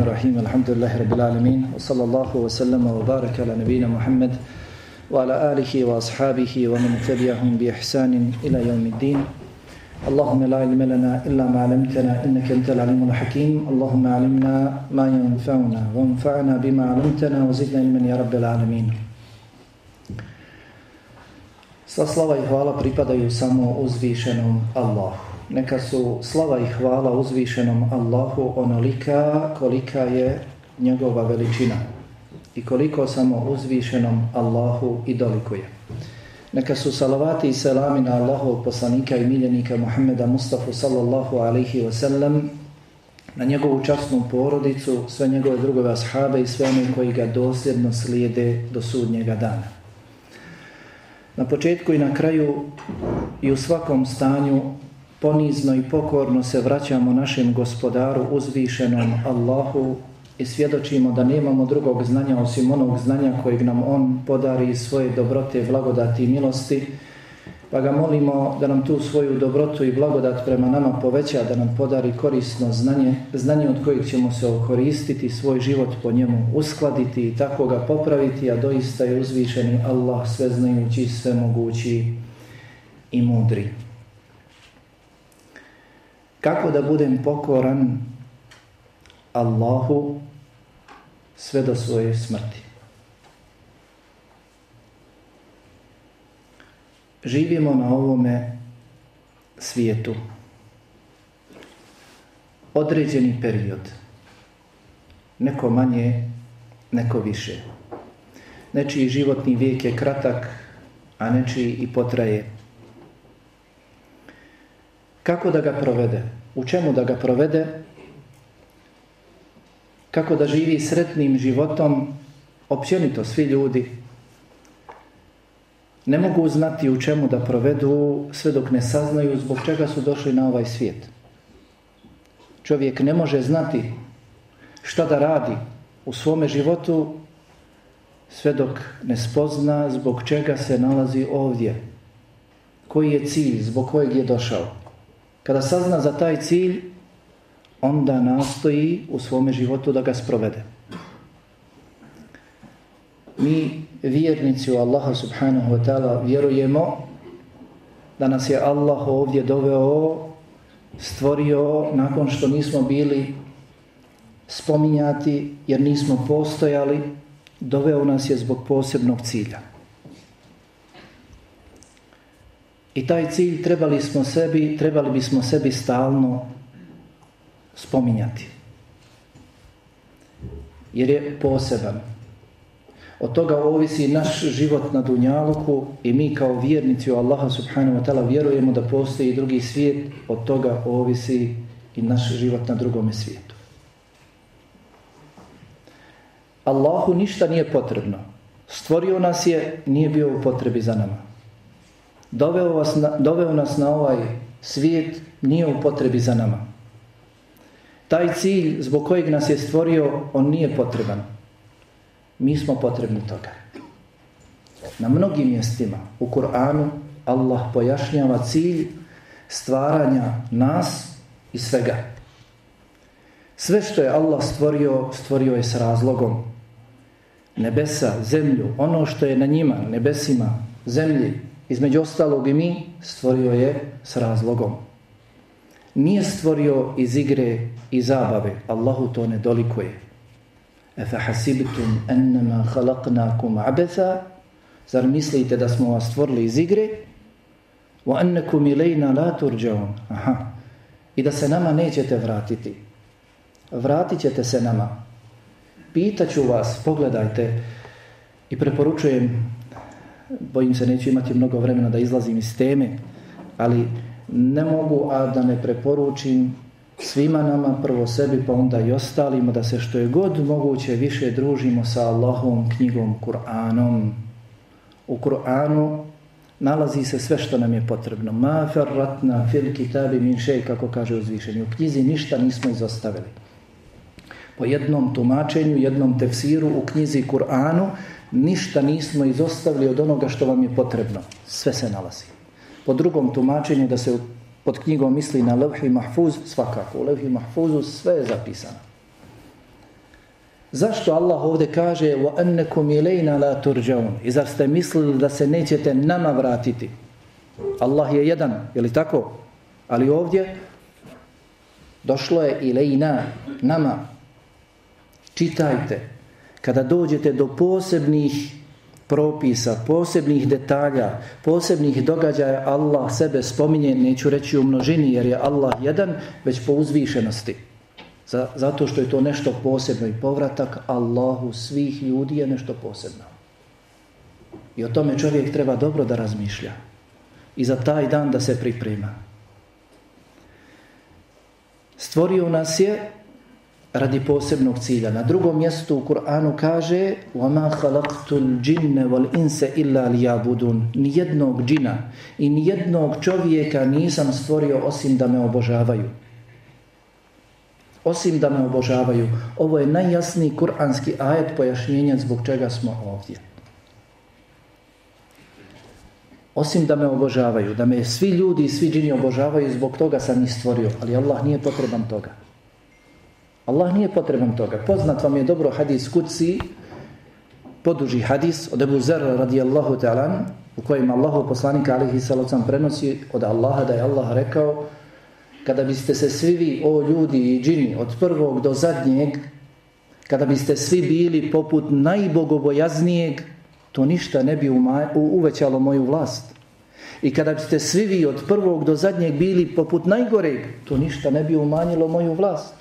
الرحمن الرحيم الحمد لله رب العالمين وصلى الله وسلم وبارك على نبينا محمد وعلى آله وأصحابه ومن تبعهم بإحسان إلى يوم الدين اللهم لا علم لنا إلا ما علمتنا إنك أنت العليم الحكيم اللهم علمنا ما ينفعنا وانفعنا بما علمتنا وزدنا علما يا رب العالمين Sva slava i hvala pripadaju samo uzvišenom Allahu. Neka su slava i hvala uzvišenom Allahu onolika kolika je njegova veličina i koliko samo uzvišenom Allahu i dolikuje. Neka su salavati i selami na Allahov poslanika i miljenika Muhammeda Mustafa sallallahu alaihi wa sallam na njegovu časnu porodicu, sve njegove drugove ashabe i sve one koji ga dosljedno slijede do sudnjega dana. Na početku i na kraju i u svakom stanju ponizno i pokorno se vraćamo našem gospodaru uzvišenom Allahu i svjedočimo da nemamo drugog znanja osim onog znanja kojeg nam On podari iz svoje dobrote, blagodati i milosti, pa ga molimo da nam tu svoju dobrotu i blagodat prema nama poveća, da nam podari korisno znanje, znanje od kojeg ćemo se okoristiti, svoj život po njemu uskladiti i tako ga popraviti, a doista je uzvišeni Allah sveznajući, svemogući i mudri. Kako da budem pokoran Allahu sve do svoje smrti? Živimo na ovome svijetu određeni period. Neko manje, neko više. Nečiji životni vijek je kratak, a nečiji i potraje Kako da ga provede? U čemu da ga provede? Kako da živi sretnim životom? Općenito svi ljudi ne mogu znati u čemu da provedu sve dok ne saznaju zbog čega su došli na ovaj svijet. Čovjek ne može znati šta da radi u svome životu sve dok ne spozna zbog čega se nalazi ovdje. Koji je cilj, zbog kojeg je došao. Kada sazna za taj cilj, onda nastoji u svome životu da ga sprovede. Mi, vjernici u Allaha subhanahu wa ta'ala, vjerujemo da nas je Allah ovdje doveo, stvorio nakon što nismo bili spominjati jer nismo postojali, doveo nas je zbog posebnog cilja. I taj cilj trebali smo sebi, trebali bismo sebi stalno spominjati. Jer je poseban. Od toga ovisi naš život na Dunjaluku i mi kao vjernici u Allaha subhanahu wa ta'ala vjerujemo da postoji i drugi svijet. Od toga ovisi i naš život na drugom svijetu. Allahu ništa nije potrebno. Stvorio nas je, nije bio u potrebi za nama doveo, vas na, doveo nas na ovaj svijet nije u potrebi za nama. Taj cilj zbog kojeg nas je stvorio, on nije potreban. Mi smo potrebni toga. Na mnogim mjestima u Kur'anu Allah pojašnjava cilj stvaranja nas i svega. Sve što je Allah stvorio, stvorio je s razlogom. Nebesa, zemlju, ono što je na njima, nebesima, zemlji, između ostalog i mi, stvorio je s razlogom. Nije stvorio iz igre i zabave. Allahu to ne dolikuje. Efe hasibitum ennama halaknakum abetha Zar mislite da smo vas stvorili iz igre? Wa annakum ilajna la turđaun. Aha. I da se nama nećete vratiti. Vratit ćete se nama. Pitaću vas, pogledajte i preporučujem bojim se neću imati mnogo vremena da izlazim iz teme, ali ne mogu a da ne preporučim svima nama, prvo sebi pa onda i ostalima, da se što je god moguće više družimo sa Allahom, knjigom, Kur'anom. U Kur'anu nalazi se sve što nam je potrebno. Ma ferratna fil kitabi min šej, kako kaže uzvišeni. U knjizi ništa nismo izostavili. Po jednom tumačenju, jednom tefsiru u knjizi Kur'anu ništa nismo izostavili od onoga što vam je potrebno. Sve se nalazi. Po drugom tumačenju da se pod knjigom misli na levhi mahfuz, svakako, u levhi mahfuzu sve je zapisano. Zašto Allah ovdje kaže وَأَنَّكُمْ إِلَيْنَا لَا تُرْجَوْنَ I zar ste mislili da se nećete nama vratiti? Allah je jedan, je li tako? Ali ovdje došlo je ilejna, nama. Čitajte. Kada dođete do posebnih propisa, posebnih detalja, posebnih događaja, Allah sebe spominje, neću reći u množini, jer je Allah jedan, već po uzvišenosti. Zato što je to nešto posebno i povratak Allahu svih ljudi je nešto posebno. I o tome čovjek treba dobro da razmišlja. I za taj dan da se priprema. Stvorio nas je radi posebnog cilja. Na drugom mjestu u Kur'anu kaže وَمَا خَلَقْتُ الْجِنَّ وَالْإِنْسَ إِلَّا لِيَابُدُونَ Nijednog džina i nijednog čovjeka nisam stvorio osim da me obožavaju. Osim da me obožavaju. Ovo je najjasniji kuranski ajet pojašnjenja zbog čega smo ovdje. Osim da me obožavaju, da me svi ljudi i svi džini obožavaju, zbog toga sam ih stvorio. Ali Allah nije potreban toga. Allah nije potreban toga. Poznat vam je dobro hadis kuci, poduži hadis od Ebu Zer radijallahu ta'ala, u kojem Allahu poslanika alihi salocam prenosi od Allaha da je Allah rekao kada biste se svi vi, o ljudi i džini, od prvog do zadnjeg, kada biste svi bili poput najbogobojaznijeg, to ništa ne bi uvećalo moju vlast. I kada biste svi vi od prvog do zadnjeg bili poput najgoreg, to ništa ne bi umanjilo moju vlast.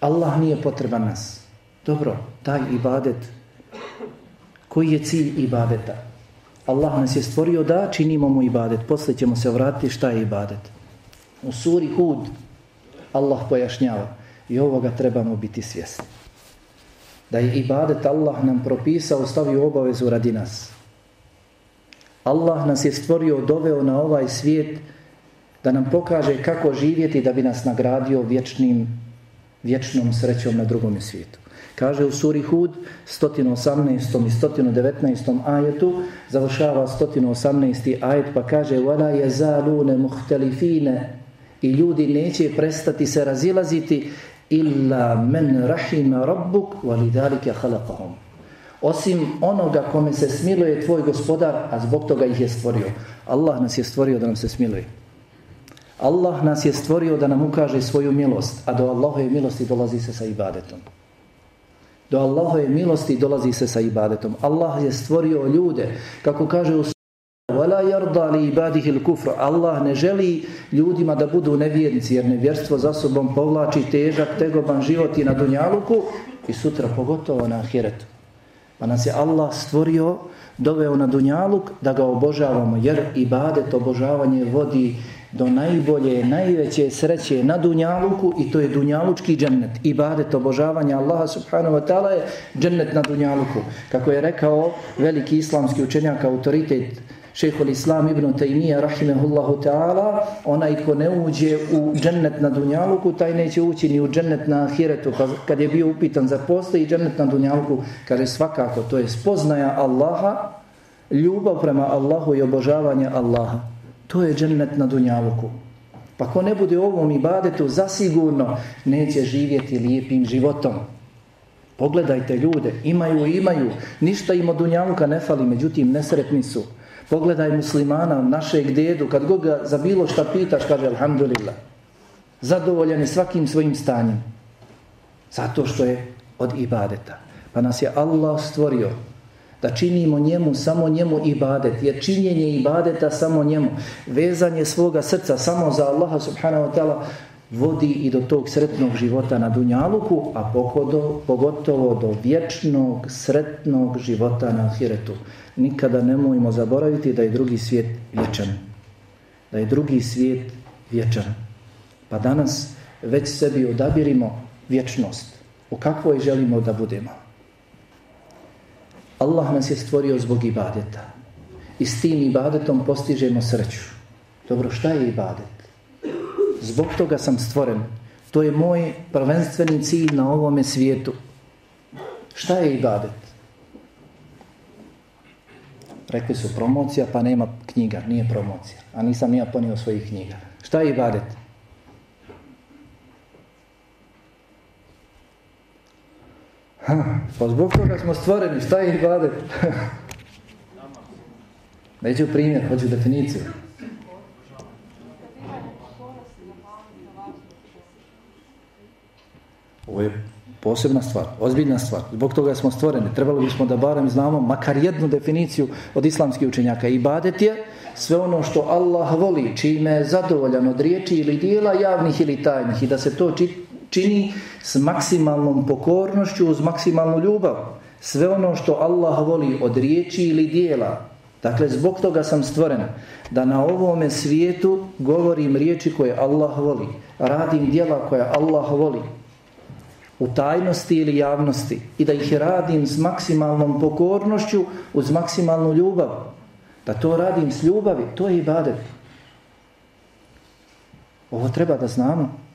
Allah nije potreban nas. Dobro, taj ibadet, koji je cilj ibadeta? Allah nas je stvorio da činimo mu ibadet. Posle ćemo se vratiti šta je ibadet. U suri Hud Allah pojašnjava i ovoga trebamo biti svjesni. Da je ibadet Allah nam propisao, stavio obavezu radi nas. Allah nas je stvorio, doveo na ovaj svijet da nam pokaže kako živjeti da bi nas nagradio vječnim vječnom srećom na drugom svijetu. Kaže u suri Hud 118. i 119. ajetu, završava 118. ajet pa kaže وَلَا يَزَالُونَ مُحْتَلِفِينَ i ljudi neće prestati se razilaziti illa men rahima rabbuk walidalika khalaqahum osim onoga kome se smiluje tvoj gospodar a zbog toga ih je stvorio Allah nas je stvorio da nam se smiluje Allah nas je stvorio da nam ukaže svoju milost, a do Allahove milosti dolazi se sa ibadetom. Do Allahove milosti dolazi se sa ibadetom. Allah je stvorio ljude, kako kaže u Wala yarda li ibadihi al-kufr. Allah ne želi ljudima da budu nevjernici jer nevjerstvo za sobom povlači težak, tegoban život i na dunjaluku i sutra pogotovo na ahiretu. Pa nas je Allah stvorio, doveo na dunjaluk da ga obožavamo jer ibadet obožavanje vodi do najbolje, najveće sreće na Dunjaluku i to je Dunjalučki džennet. Ibadet obožavanja Allaha subhanahu wa ta'ala je džennet na Dunjaluku. Kako je rekao veliki islamski učenjak, autoritet šehol Islam ibn Taymiye rahimehullahu ta'ala, onaj ko ne uđe u džennet na Dunjaluku, taj neće ući ni u džennet na Ahiretu. Pa kad je bio upitan za postoji džennet na Dunjaluku, kaže svakako, to je spoznaja Allaha, ljubav prema Allahu i obožavanje Allaha. To je džennet na Dunjaluku. Pa ko ne bude ovom ibadetu, zasigurno neće živjeti lijepim životom. Pogledajte ljude, imaju imaju. Ništa im od Dunjaluka ne fali, međutim nesretni su. Pogledaj muslimana, našeg dedu, kad god ga za bilo šta pitaš, kaže Alhamdulillah. Zadovoljan je svakim svojim stanjem. Zato što je od ibadeta. Pa nas je Allah stvorio da činimo njemu, samo njemu ibadet, jer činjenje ibadeta samo njemu, vezanje svoga srca samo za Allaha subhanahu wa ta'ala, vodi i do tog sretnog života na Dunjaluku, a pogodo, pogotovo do vječnog, sretnog života na Ahiretu. Nikada nemojmo zaboraviti da je drugi svijet vječan. Da je drugi svijet vječan. Pa danas već sebi odabirimo vječnost. U kakvoj želimo da budemo? Allah nas je stvorio zbog ibadeta. I s tim ibadetom postižemo sreću. Dobro, šta je ibadet? Zbog toga sam stvoren. To je moj prvenstveni cilj na ovome svijetu. Šta je ibadet? Rekli su promocija, pa nema knjiga, nije promocija. A nisam nija ponio svojih knjiga. Šta je ibadet? Ha, pa zbog toga smo stvoreni, šta je ibadet? Neću primjer, hoću definiciju. Ovo je posebna stvar, ozbiljna stvar. Zbog toga smo stvoreni. Trebalo bismo da barem znamo makar jednu definiciju od islamskih učenjaka. Ibadet je sve ono što Allah voli, čime je zadovoljan od riječi ili dijela javnih ili tajnih i da se to čini čini s maksimalnom pokornošću, uz maksimalnu ljubav. Sve ono što Allah voli od riječi ili dijela. Dakle, zbog toga sam stvoren da na ovome svijetu govorim riječi koje Allah voli. Radim dijela koje Allah voli u tajnosti ili javnosti i da ih radim s maksimalnom pokornošću uz maksimalnu ljubav. Da to radim s ljubavi, to je ibadet. Ovo treba da znamo.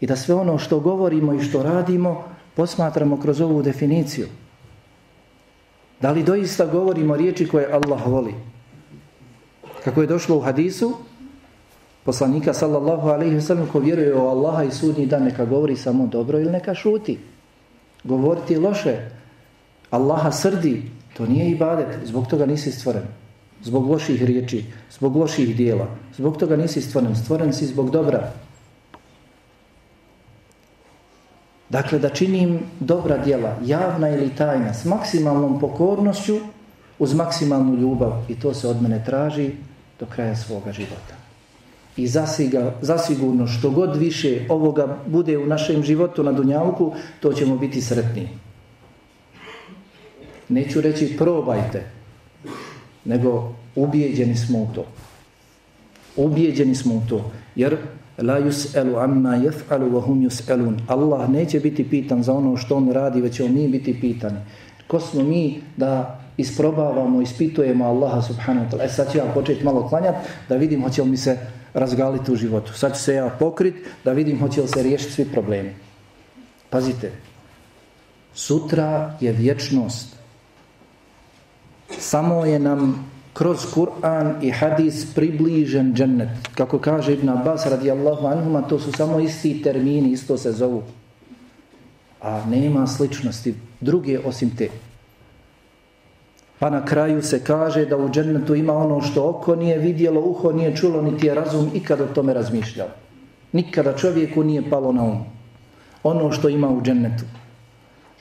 I da sve ono što govorimo i što radimo posmatramo kroz ovu definiciju. Da li doista govorimo riječi koje Allah voli? Kako je došlo u hadisu, poslanika sallallahu alaihi wa sallam ko vjeruje u Allaha i sudnji dan neka govori samo dobro ili neka šuti. Govoriti loše, Allaha srdi, to nije ibadet, zbog toga nisi stvoren. Zbog loših riječi, zbog loših dijela. Zbog toga nisi stvoren, stvoren si zbog dobra. Dakle, da činim dobra djela, javna ili tajna, s maksimalnom pokornošću, uz maksimalnu ljubav. I to se od mene traži do kraja svoga života i zasiga, zasigurno što god više ovoga bude u našem životu na Dunjavku, to ćemo biti sretni. Neću reći probajte, nego ubijeđeni smo u to. Ubijeđeni smo u to. Jer la yus'alu amma yaf'alu wa hum yus'alun. Allah neće biti pitan za ono što on radi, već on mi biti pitani. Ko smo mi da isprobavamo, ispitujemo Allaha subhanahu wa ta'ala. E sad ću ja početi malo klanjati da vidim hoće li mi se razgaliti u životu. Sad ću se ja pokrit da vidim hoće li se riješiti svi problemi. Pazite, sutra je vječnost. Samo je nam kroz Kur'an i hadis približen džennet. Kako kaže Ibn Abbas radijallahu anhuma, to su samo isti termini, isto se zovu. A nema sličnosti druge osim te. Pa na kraju se kaže da u džennetu ima ono što oko nije vidjelo, uho nije čulo, niti je razum ikada o tome razmišljao. Nikada čovjeku nije palo na um. Ono što ima u džennetu.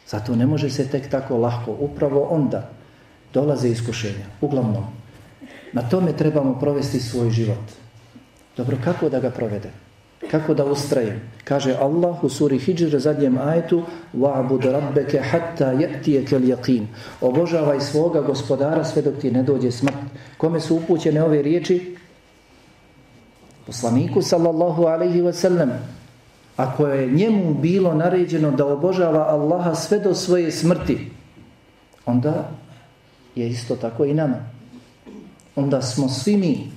Zato ne može se tek tako lahko. Upravo onda dolaze iskušenja. Uglavnom, na tome trebamo provesti svoj život. Dobro, kako da ga provedemo? Kako da ustrajem? Kaže Allah u suri Hijr zadnjem ajetu وَعْبُدْ رَبَّكَ حَتَّى يَأْتِيَكَ الْيَقِينَ Obožavaj svoga gospodara sve dok ti ne dođe smrt. Kome su upućene ove riječi? Poslaniku sallallahu alaihi wa sallam. Ako je njemu bilo naređeno da obožava Allaha sve do svoje smrti, onda je isto tako i nama. Onda smo svi mi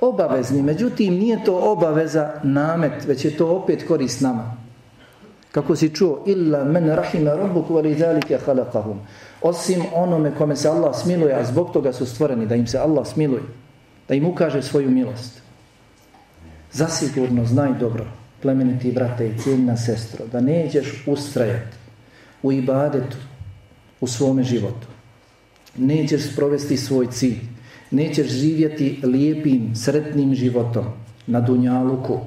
obavezni, međutim nije to obaveza namet, već je to opet korist nama. Kako si čuo, illa men rahime rabbuk wa lidhalika halakahum. Osim onome kome se Allah smiluje, a zbog toga su stvoreni da im se Allah smiluje, da im ukaže svoju milost. Zasigurno znaj dobro, plemeniti brate i cijenina sestro, da nećeš ustrajati u ibadetu u svome životu. Nećeš sprovesti svoj cilj nećeš živjeti lijepim, sretnim životom na Dunjaluku,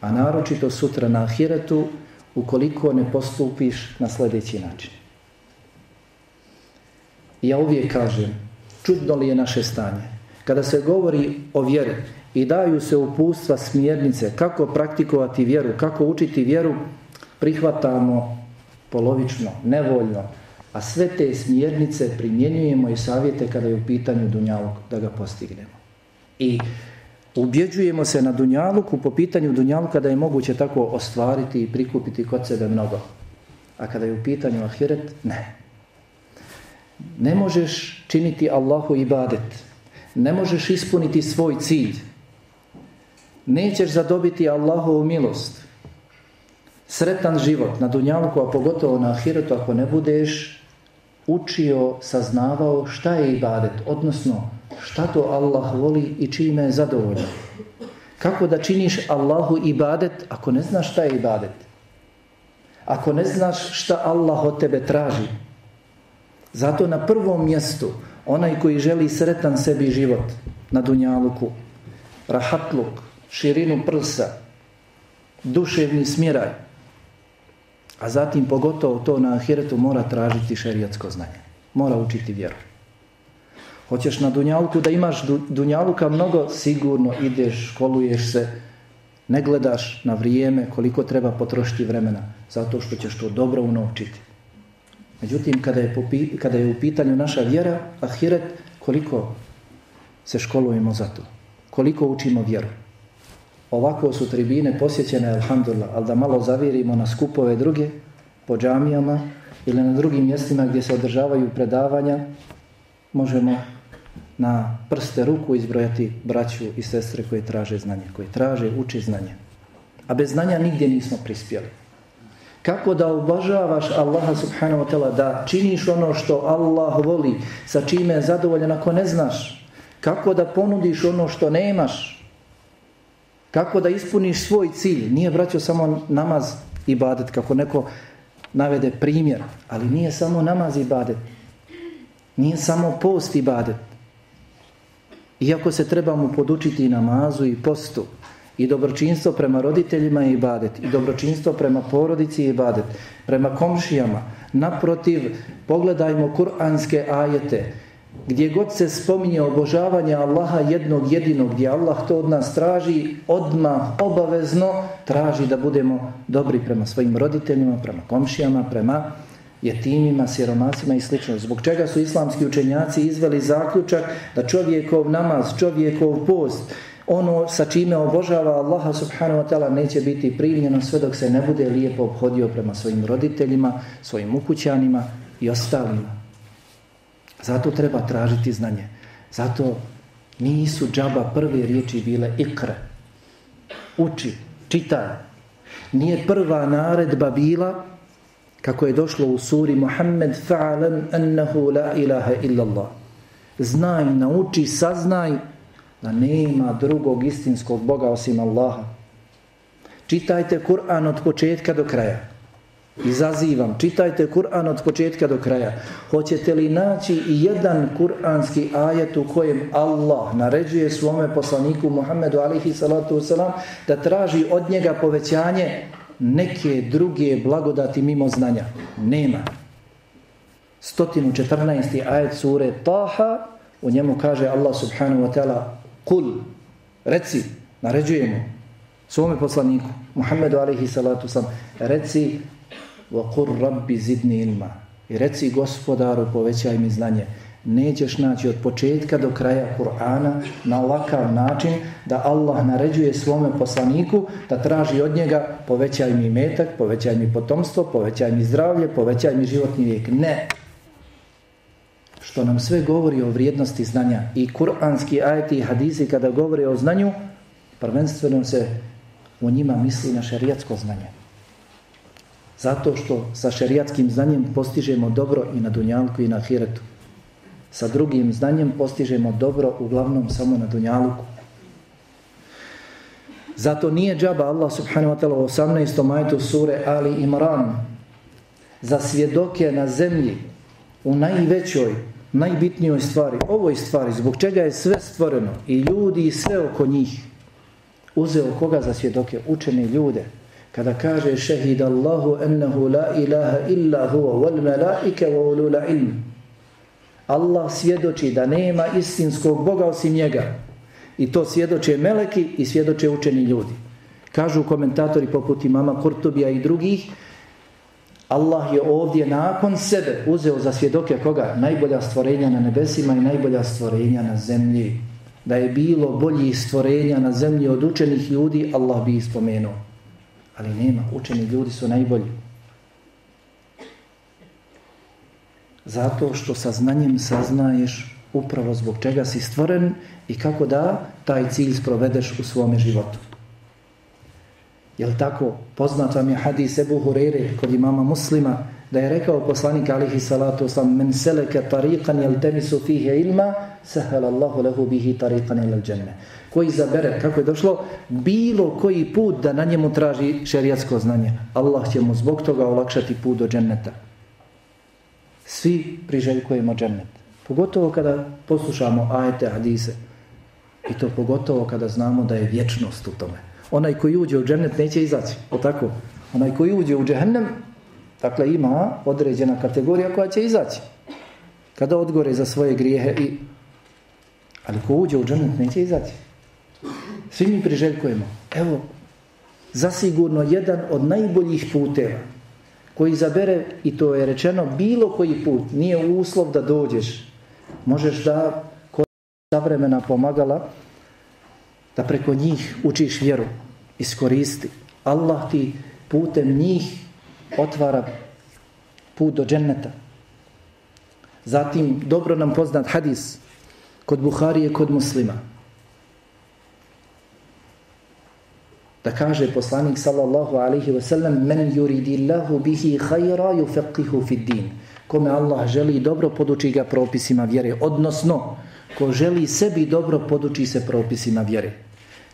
a naročito sutra na Ahiretu, ukoliko ne postupiš na sljedeći način. Ja uvijek kažem, čudno li je naše stanje? Kada se govori o vjeri i daju se upustva smjernice kako praktikovati vjeru, kako učiti vjeru, prihvatamo polovično, nevoljno, A sve te smjernice primjenjujemo i savjete kada je u pitanju Dunjaluk da ga postignemo. I ubjeđujemo se na Dunjaluku po pitanju Dunjaluka da je moguće tako ostvariti i prikupiti kod sebe mnogo. A kada je u pitanju Ahiret, ne. Ne možeš činiti Allahu ibadet. Ne možeš ispuniti svoj cilj. Nećeš zadobiti Allahovu milost. Sretan život na Dunjaluku, a pogotovo na Ahiretu, ako ne budeš učio, saznavao šta je ibadet, odnosno šta to Allah voli i čime je zadovoljan. Kako da činiš Allahu ibadet ako ne znaš šta je ibadet? Ako ne znaš šta Allah od tebe traži? Zato na prvom mjestu onaj koji želi sretan sebi život na dunjaluku, rahatluk, širinu prsa, duševni smiraj, a zatim pogotovo to na ahiretu mora tražiti šerijatsko znanje. Mora učiti vjeru. Hoćeš na dunjalku da imaš dunjaluka mnogo, sigurno ideš, školuješ se, ne gledaš na vrijeme koliko treba potrošiti vremena, zato što ćeš to dobro unovčiti. Međutim, kada je, kada je u pitanju naša vjera, ahiret, koliko se školujemo za to? Koliko učimo vjeru? Ovako su tribine posjećene, alhamdulillah, ali da malo zavirimo na skupove druge, po džamijama ili na drugim mjestima gdje se održavaju predavanja, možemo na prste ruku izbrojati braću i sestre koje traže znanje, koje traže, uči znanje. A bez znanja nigdje nismo prispjeli. Kako da obožavaš Allaha subhanahu wa ta'ala, da činiš ono što Allah voli, sa čime je zadovoljan ako ne znaš? Kako da ponudiš ono što nemaš? Kako da ispuniš svoj cilj? Nije vraćao samo namaz i badet, kako neko navede primjer, ali nije samo namaz i badet. Nije samo post i badet. Iako se trebamo podučiti i namazu i postu, i dobročinstvo prema roditeljima i ibadet, i dobročinstvo prema porodici i ibadet, prema komšijama, naprotiv, pogledajmo kuranske ajete, gdje god se spominje obožavanje Allaha jednog jedinog, gdje Allah to od nas traži, odmah, obavezno, traži da budemo dobri prema svojim roditeljima, prema komšijama, prema jetimima, siromasima i slično. Zbog čega su islamski učenjaci izveli zaključak da čovjekov namaz, čovjekov post, ono sa čime obožava Allaha subhanahu wa ta'ala neće biti primljeno sve dok se ne bude lijepo obhodio prema svojim roditeljima, svojim ukućanima i ostalima. Zato treba tražiti znanje. Zato nisu džaba prve riječi bile ikre. Uči, čitaj. Nije prva naredba bila kako je došlo u suri Muhammed fa'alam annahu la ilaha illa Allah. Znaj, nauči, saznaj da nema drugog istinskog Boga osim Allaha. Čitajte Kur'an od početka do kraja. Izazivam, čitajte Kur'an od početka do kraja. Hoćete li naći jedan kur'anski ajet u kojem Allah naređuje svome poslaniku Muhammedu alihi salatu wasalam da traži od njega povećanje neke druge blagodati mimo znanja? Nema. 114. ajet sure Taha u njemu kaže Allah subhanahu wa ta'ala Kul, reci, naređujemo svome poslaniku Muhammedu alihi salatu wasalam reci وَقُرْ رَبِّ زِدْنِ ilma I reci gospodaru, povećaj mi znanje. Nećeš naći od početka do kraja Kur'ana na ovakav način da Allah naređuje svome poslaniku da traži od njega povećaj mi metak, povećaj mi potomstvo, povećaj mi zdravlje, povećaj mi životni vijek. Ne! Što nam sve govori o vrijednosti znanja i kur'anski ajeti i hadisi kada govore o znanju, prvenstveno se u njima misli na šerijatsko znanje. Zato što sa šerijatskim znanjem postižemo dobro i na dunjalku i na hiretu. Sa drugim znanjem postižemo dobro uglavnom samo na dunjaluku. Zato nije džaba Allah subhanahu wa ta'ala u 18. majtu sure Ali Imran za svjedoke na zemlji u najvećoj, najbitnijoj stvari, ovoj stvari, zbog čega je sve stvoreno i ljudi i sve oko njih uzeo koga za svjedoke? Učene ljude, kada kaže šehid Allahu ennehu la ilaha illa huwa wal melaike wa ulula ilm Allah svjedoči da nema istinskog Boga osim njega i to svjedoče meleki i svjedoče učeni ljudi kažu komentatori poput imama Kurtubija i drugih Allah je ovdje nakon sebe uzeo za svjedoke koga? Najbolja stvorenja na nebesima i najbolja stvorenja na zemlji. Da je bilo boljih stvorenja na zemlji od učenih ljudi, Allah bi ispomenuo. Ali nema, učeni ljudi su najbolji. Zato što sa znanjem saznaješ upravo zbog čega si stvoren i kako da taj cilj sprovedeš u svome životu. Jel tako? Poznat vam je hadis Ebu Hurere kod imama muslima da je rekao poslanik alihi salatu sam men seleke tariqan jel temisu fihe ilma sehel Allahu lehu bihi tariqan ilal dženne koji zabere, kako je došlo. Bilo koji put da na njemu traži šerijatsko znanje. Allah će mu zbog toga olakšati put do dženneta. Svi priželjkujemo džennet. Pogotovo kada poslušamo ajete, hadise. I to pogotovo kada znamo da je vječnost u tome. Onaj koji uđe u džennet neće izaći o tako, onaj koji uđe u džehennem Dakle, ima određena kategorija koja će izaći. Kada odgore za svoje grijehe i... Ali ko uđe u džennet neće izaći. Svi mi priželjkujemo. Evo, zasigurno jedan od najboljih puteva koji zabere, i to je rečeno, bilo koji put, nije uslov da dođeš. Možeš da, kod savremena pomagala, da preko njih učiš vjeru, iskoristi. Allah ti putem njih otvara put do dženneta. Zatim, dobro nam poznat hadis kod Buharije, kod muslima. Da kaže poslanik sallallahu alaihi wa sallam men yuridillahu bihi khayra yufaqihu fid din. Kome Allah želi dobro poduči ga propisima vjere. Odnosno, ko želi sebi dobro poduči se propisima vjere.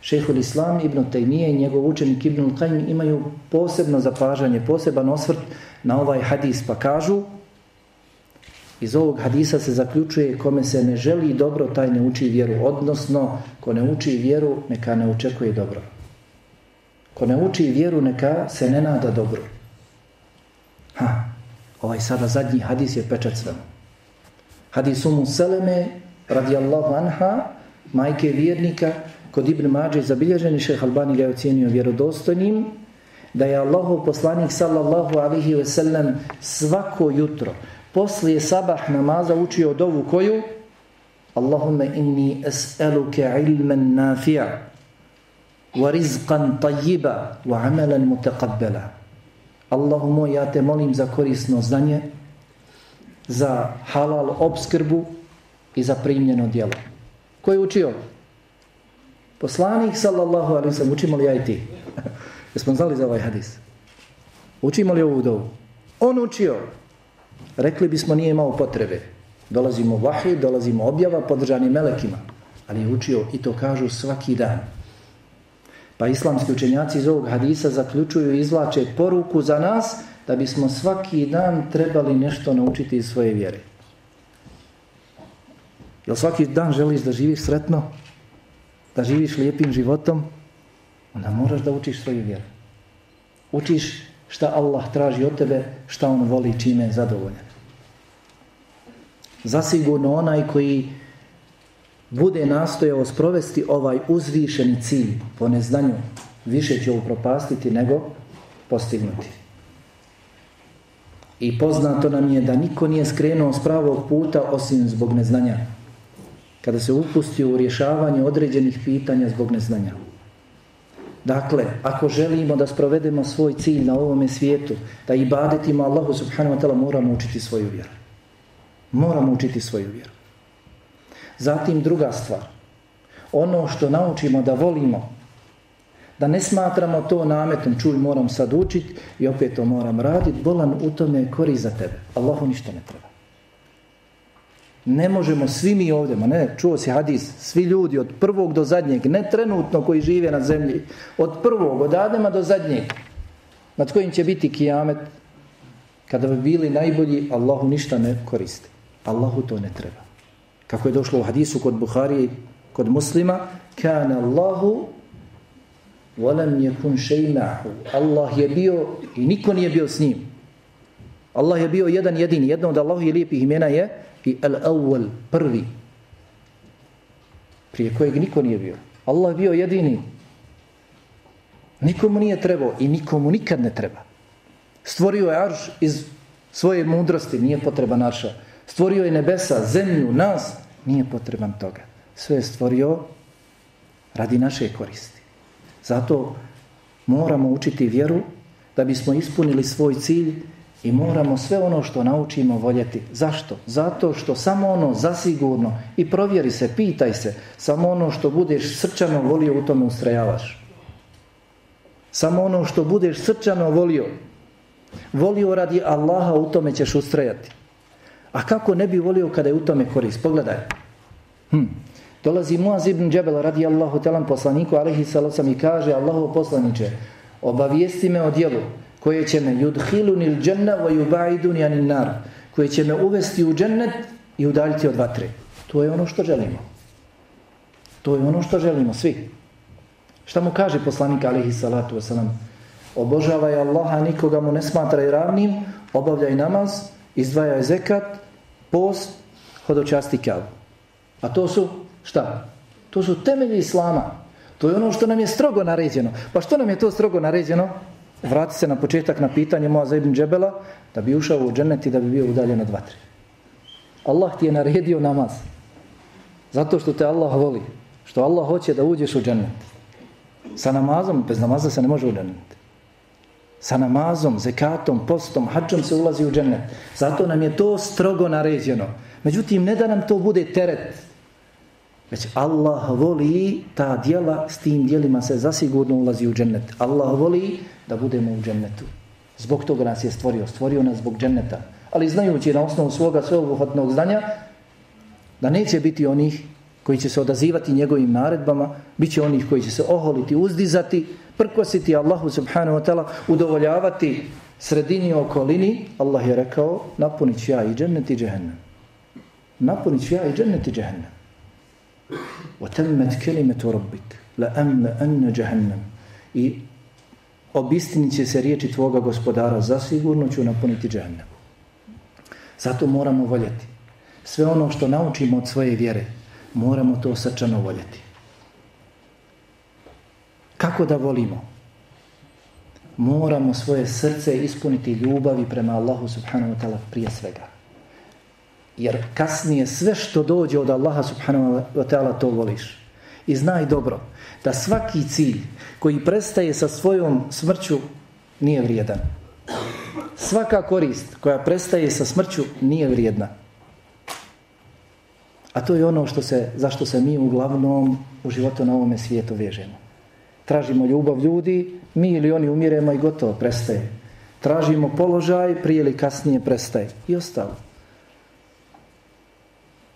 Šehul Islam ibn Taymiye i njegov učenik ibn Qayyim imaju posebno zapažanje, poseban osvrt na ovaj hadis pa kažu iz ovog hadisa se zaključuje kome se ne želi dobro taj ne uči vjeru odnosno ko ne uči vjeru neka ne očekuje dobro ko ne uči vjeru neka se ne nada dobro ha, ovaj sada zadnji hadis je pečat svemu hadis umu Seleme radijallahu anha majke vjernika kod Ibn Mađe zabilježeni šeh Albani ga je ocjenio vjerodostojnim da je Allahov poslanik sallallahu alihi wasallam svako jutro poslije sabah namaza učio dovu koju? Allahumme inni es'eluke ilmen nafi'a. وَرِزْقًا طَيِّبًا وَعَمَلًا wa amalan mutaqabbala ja te molim za korisno znanje za halal obskrbu i za primljeno djelo. Ko je učio? Poslanik sallallahu alaihi sallam, učimo li ja i ti? Jesmo znali za ovaj hadis? Učimo li ovu dovu? On učio. Rekli bismo nije imao potrebe. Dolazimo vahi, dolazimo objava podržani melekima. Ali je učio i to kažu svaki dan. Pa islamski učenjaci iz ovog hadisa zaključuju i izvlače poruku za nas da bismo svaki dan trebali nešto naučiti iz svoje vjere. Jel svaki dan želiš da živiš sretno? da živiš lijepim životom, onda moraš da učiš svoju vjeru. Učiš šta Allah traži od tebe, šta on voli, čime je zadovoljan. Zasigurno onaj koji bude nastojao sprovesti ovaj uzvišeni cilj po neznanju, više će upropastiti nego postignuti. I poznato nam je da niko nije skrenuo s pravog puta osim zbog neznanja kada se upusti u rješavanje određenih pitanja zbog neznanja. Dakle, ako želimo da sprovedemo svoj cilj na ovome svijetu, da ibadetimo Allahu subhanahu wa ta'ala, moramo učiti svoju vjeru. Moramo učiti svoju vjeru. Zatim druga stvar. Ono što naučimo da volimo, da ne smatramo to nametom, čuj, moram sad učiti i opet to moram raditi, bolan u tome kori za tebe. Allahu ništa ne treba. Ne možemo svi mi ovdje, ma ne, čuo si hadis, svi ljudi od prvog do zadnjeg, ne trenutno koji žive na zemlji, od prvog, od Adema do zadnjeg, nad kojim će biti kijamet, kada bi bili najbolji, Allahu ništa ne koristi. Allahu to ne treba. Kako je došlo u hadisu kod Buhari, kod muslima, kana Allahu volam je kun šeinahu. Allah je bio i niko nije bio s njim. Allah je bio jedan jedini. Jedno od Allahu je lijepih imena je i al-awwal, prvi, prije kojeg niko nije bio. Allah je bio jedini. Nikomu nije trebao i nikomu nikad ne treba. Stvorio je arš iz svoje mudrosti, nije potreba naša. Stvorio je nebesa, zemlju, nas, nije potreban toga. Sve je stvorio radi naše koristi. Zato moramo učiti vjeru da bismo ispunili svoj cilj I moramo sve ono što naučimo voljeti. Zašto? Zato što samo ono zasigurno i provjeri se, pitaj se, samo ono što budeš srčano volio u tome ustrajavaš. Samo ono što budeš srčano volio Volio radi Allaha, u tome ćeš ustrajati. A kako ne bi volio kada je u tome korist? Pogledaj. Hm. Dolazi Muaz ibn Džebel radi Allahu telam poslaniku alaihi salacom i kaže Allahu poslaniče obavijesti me o dijelu koje će me yudhiluni nil dženna wa yubaidun anin nar koje će me uvesti u džennet i udaljiti od vatre. To je ono što želimo. To je ono što želimo svi. Šta mu kaže poslanik alaihi salatu wasalam? Obožavaj Allaha, nikoga mu ne smatraj ravnim, obavljaj namaz, izdvajaj zekat, post, hodočasti kjavu. A to su, šta? To su temelji Islama. To je ono što nam je strogo naređeno. Pa što nam je to strogo naređeno? Vrati se na početak na pitanje Moaza ibn Džebela da bi ušao u džennet i da bi bio udaljen od vatre. Allah ti je naredio namaz. Zato što te Allah voli. Što Allah hoće da uđeš u džennet. Sa namazom, bez namaza se ne može u džennet. Sa namazom, zekatom, postom, hađom se ulazi u džennet. Zato nam je to strogo naređeno. Međutim, ne da nam to bude teret. Već Allah voli ta dijela, s tim dijelima se zasigurno ulazi u džennet. Allah voli da budemo u džennetu. Zbog toga nas je stvorio. Stvorio nas zbog dženneta. Ali znajući na osnovu svoga sveobuhvatnog znanja da neće biti onih koji će se odazivati njegovim naredbama, bit će onih koji će se oholiti, uzdizati, prkositi Allahu subhanahu wa ta'ala, udovoljavati sredini i okolini. Allah je rekao, napunit ću ja i džennet i džehennem. Napunit ću ja i džennet i džehennem. وَتَمَّتْ كَلِمَةُ رَبِّكَ لَأَمَّ أَنَّ جَهَنَّمْ I obistinit će se riječi tvoga gospodara, zasigurno ću napuniti džehennem. Zato moramo voljeti. Sve ono što naučimo od svoje vjere, moramo to srčano voljeti. Kako da volimo? Moramo svoje srce ispuniti ljubavi prema Allahu subhanahu wa ta'ala prije svega. Jer kasnije sve što dođe od Allaha subhanahu wa ta'ala to voliš. I znaj dobro da svaki cilj koji prestaje sa svojom smrću nije vrijedan. Svaka korist koja prestaje sa smrću nije vrijedna. A to je ono što se, zašto se mi uglavnom u životu na ovome svijetu vežemo. Tražimo ljubav ljudi, mi ili oni umiremo i gotovo, prestaje. Tražimo položaj, prije ili kasnije prestaje. I ostalo.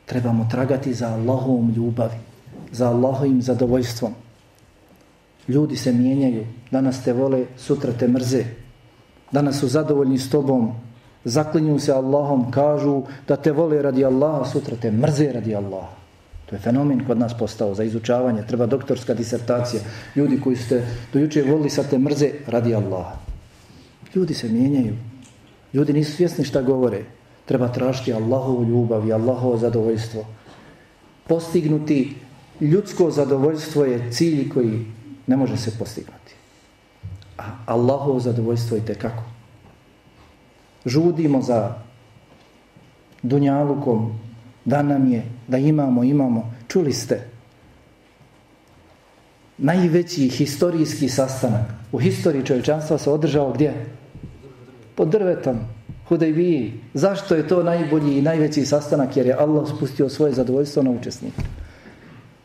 Trebamo tragati za Allahovom ljubavi, za Allahovim zadovoljstvom. Ljudi se mijenjaju, danas te vole, sutra te mrze. Danas su zadovoljni s tobom, zaklinju se Allahom, kažu da te vole radi Allaha, sutra te mrze radi Allaha. To je fenomen kod nas postao za izučavanje, treba doktorska disertacija. Ljudi koji ste dojuče volili sad te mrze radi Allaha. Ljudi se mijenjaju. Ljudi nisu svjesni šta govore. Treba tražiti Allahovu ljubav i Allahovo zadovoljstvo. Postignuti ljudsko zadovoljstvo je cilj koji ne može se postignuti. A Allahovo zadovoljstvo je tekako žudimo za dunjalukom, da nam je, da imamo, imamo. Čuli ste, najveći historijski sastanak u historiji čovječanstva se održao gdje? Pod drvetom, Hudejbiji. Zašto je to najbolji i najveći sastanak? Jer je Allah spustio svoje zadovoljstvo na učesnike.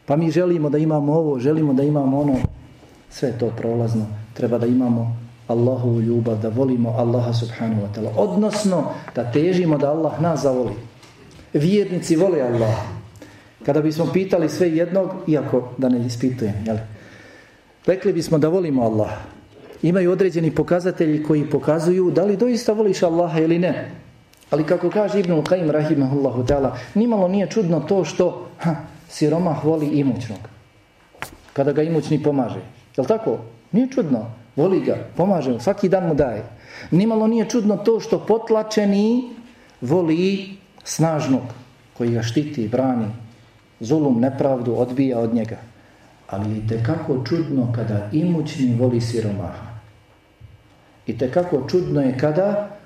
Pa mi želimo da imamo ovo, želimo da imamo ono. Sve to prolazno. Treba da imamo Allahovu ljubav, da volimo Allaha subhanahu wa ta'ala. Odnosno, da težimo da Allah nas zavoli. Vjernici vole Allaha. Kada bismo pitali sve jednog, iako da ne ispitujem, jel? rekli bismo da volimo Allaha. Imaju određeni pokazatelji koji pokazuju da li doista voliš Allaha ili ne. Ali kako kaže Ibn Qaim rahimahullahu ta'ala, nimalo nije čudno to što ha, siromah voli imućnog. Kada ga imućni pomaže. Jel tako? Nije čudno. Voli ga, pomaže mu, svaki dan mu daje. Nimalo nije čudno to što potlačeni voli snažnog koji ga štiti, i brani, zulum, nepravdu, odbija od njega. Ali i tekako čudno kada imućni voli siromaha. I tekako čudno je kada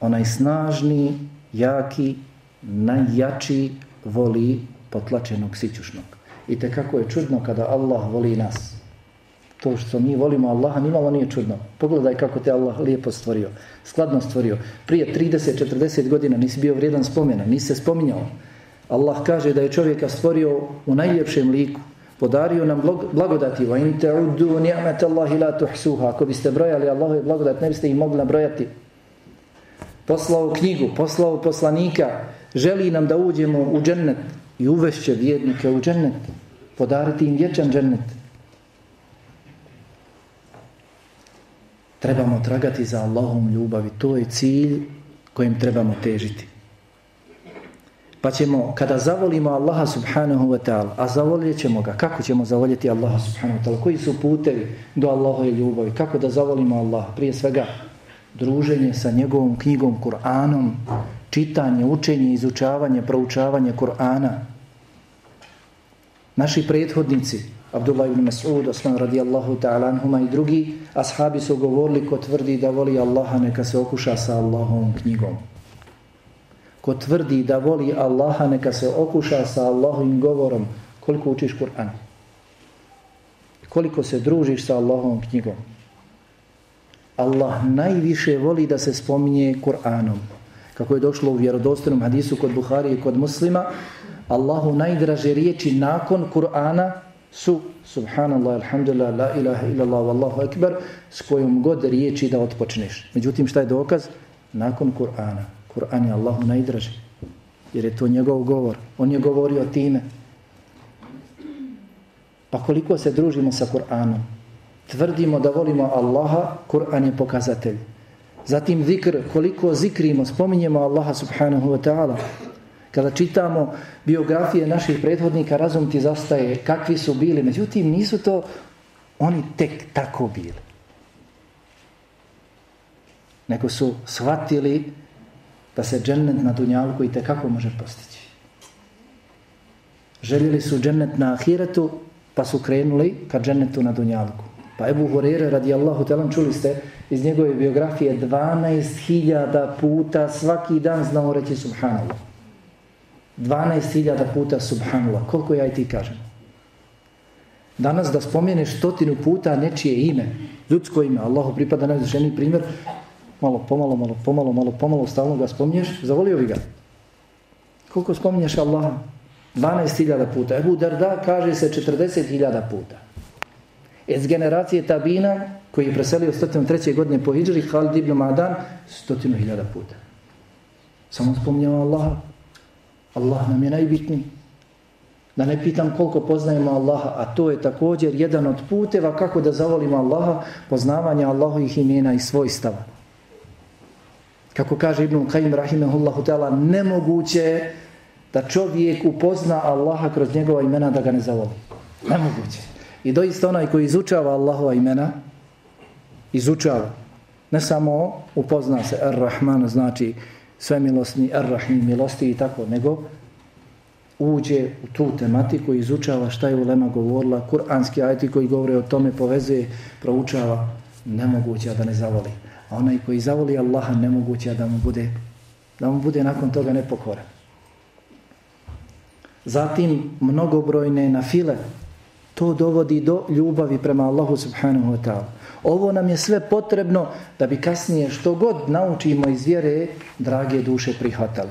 onaj snažni, jaki, najjači voli potlačenog sićušnog. I tekako je čudno kada Allah voli nas. To što mi volimo Allaha nimalo nije čudno. Pogledaj kako te Allah lijepo stvorio. Skladno stvorio. Prije 30-40 godina nisi bio vrijedan spomena. Nisi se spominjao. Allah kaže da je čovjeka stvorio u najljepšem liku. Podario nam blagodati. Va in ta'uddu ni'mat Allahi la tuhsuha. Ako biste brojali Allahove blagodat, ne biste ih mogli nabrojati. poslao knjigu, poslao poslanika, želi nam da uđemo u džennet i uvešće vjernike u džennet, podariti im vječan džennet. Trebamo tragati za Allahom ljubavi, to je cilj kojim trebamo težiti. Pa ćemo, kada zavolimo Allaha subhanahu wa ta'ala, a zavoljet ćemo ga, kako ćemo zavoljeti Allaha subhanahu wa ta'ala, koji su putevi do Allahove ljubavi, kako da zavolimo Allaha, prije svega, druženje sa njegovom knjigom Kur'anom, čitanje, učenje, izučavanje, proučavanje Kur'ana. Naši prethodnici, Abdullah ibn Mas'ud, Osman radijallahu ta'ala anhuma i drugi, ashabi su govorili ko tvrdi da voli Allaha, neka se okuša sa Allahovom knjigom. Ko tvrdi da voli Allaha, neka se okuša sa Allahovim govorom, koliko učiš Kur'an. Koliko se družiš sa Allahovom knjigom. Allah najviše voli da se spominje Kur'anom. Kako je došlo u vjerodostojnom hadisu kod Buhari i kod muslima, Allahu najdraže riječi nakon Kur'ana su Subhanallah, Alhamdulillah, La ilaha illallah, Wallahu akbar, s kojom god riječi da otpočneš. Međutim, šta je dokaz? Nakon Kur'ana. Kur'an je Allahu najdraži. Jer je to njegov govor. On je govorio time. Pa koliko se družimo sa Kur'anom? tvrdimo da volimo Allaha, Kur'an je pokazatelj. Zatim zikr, koliko zikrimo, spominjemo Allaha subhanahu wa ta'ala. Kada čitamo biografije naših prethodnika, razum ti zastaje kakvi su bili. Međutim, nisu to oni tek tako bili. Nego su shvatili da se džennet na dunjalku i tekako može postići. Željeli su džennet na ahiretu, pa su krenuli ka džennetu na dunjalku. Pa Ebu Hurere radijallahu talan čuli ste iz njegove biografije 12.000 puta svaki dan znao reći subhanallah. 12.000 puta subhanallah. Koliko ja i ti kažem? Danas da spomeneš stotinu puta nečije ime, ljudsko ime, Allahu pripada najzvišeniji primjer, malo pomalo, malo pomalo, malo pomalo, stalno ga spominješ, zavolio bi ga. Koliko spominješ Allaha? 12.000 puta. Ebu Darda kaže se 40.000 puta. Iz generacije Tabina, koji je preselio 103. godine po Hidžri, Khalid ibn Madan, stotinu hiljada puta. Samo spominjamo Allaha. Allah nam je najbitniji. Da ne pitam koliko poznajemo Allaha, a to je također jedan od puteva kako da zavolimo Allaha, poznavanje Allahovih imena i svojstava. Kako kaže Ibn Qayyim rahimehullahu ta'ala, nemoguće da čovjek upozna Allaha kroz njegova imena da ga ne zavoli. Nemoguće. I doista onaj koji izučava Allahova imena, izučava. Ne samo upozna se Ar-Rahman, znači svemilosni, arrahni, milosti i tako, nego uđe u tu tematiku i izučava šta je Ulema govorila, kuranski ajti koji govore o tome povezuje, proučava, nemoguće da ne zavoli. A onaj koji zavoli Allaha, nemoguće da mu bude, da mu bude nakon toga nepokoran. Zatim mnogobrojne na file To dovodi do ljubavi prema Allahu subhanahu wa ta'ala. Ovo nam je sve potrebno da bi kasnije što god naučimo iz vjere, drage duše prihvatali.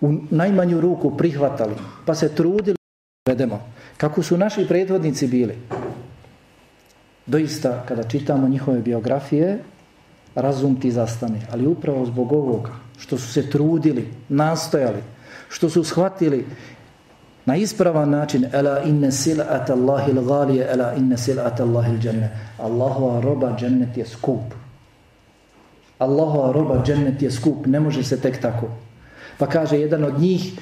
U najmanju ruku prihvatali, pa se trudili vedemo. Kako su naši prethodnici bili? Doista, kada čitamo njihove biografije, razum ti zastane. Ali upravo zbog ovoga, što su se trudili, nastojali, što su shvatili na ispravan način ela inne sil'at Allahi l'galije ela inne sil'at Allahi l'đenne Allahova roba džennet je skup. Allahova roba džennet je skup ne može se tek tako. Pa kaže jedan od njih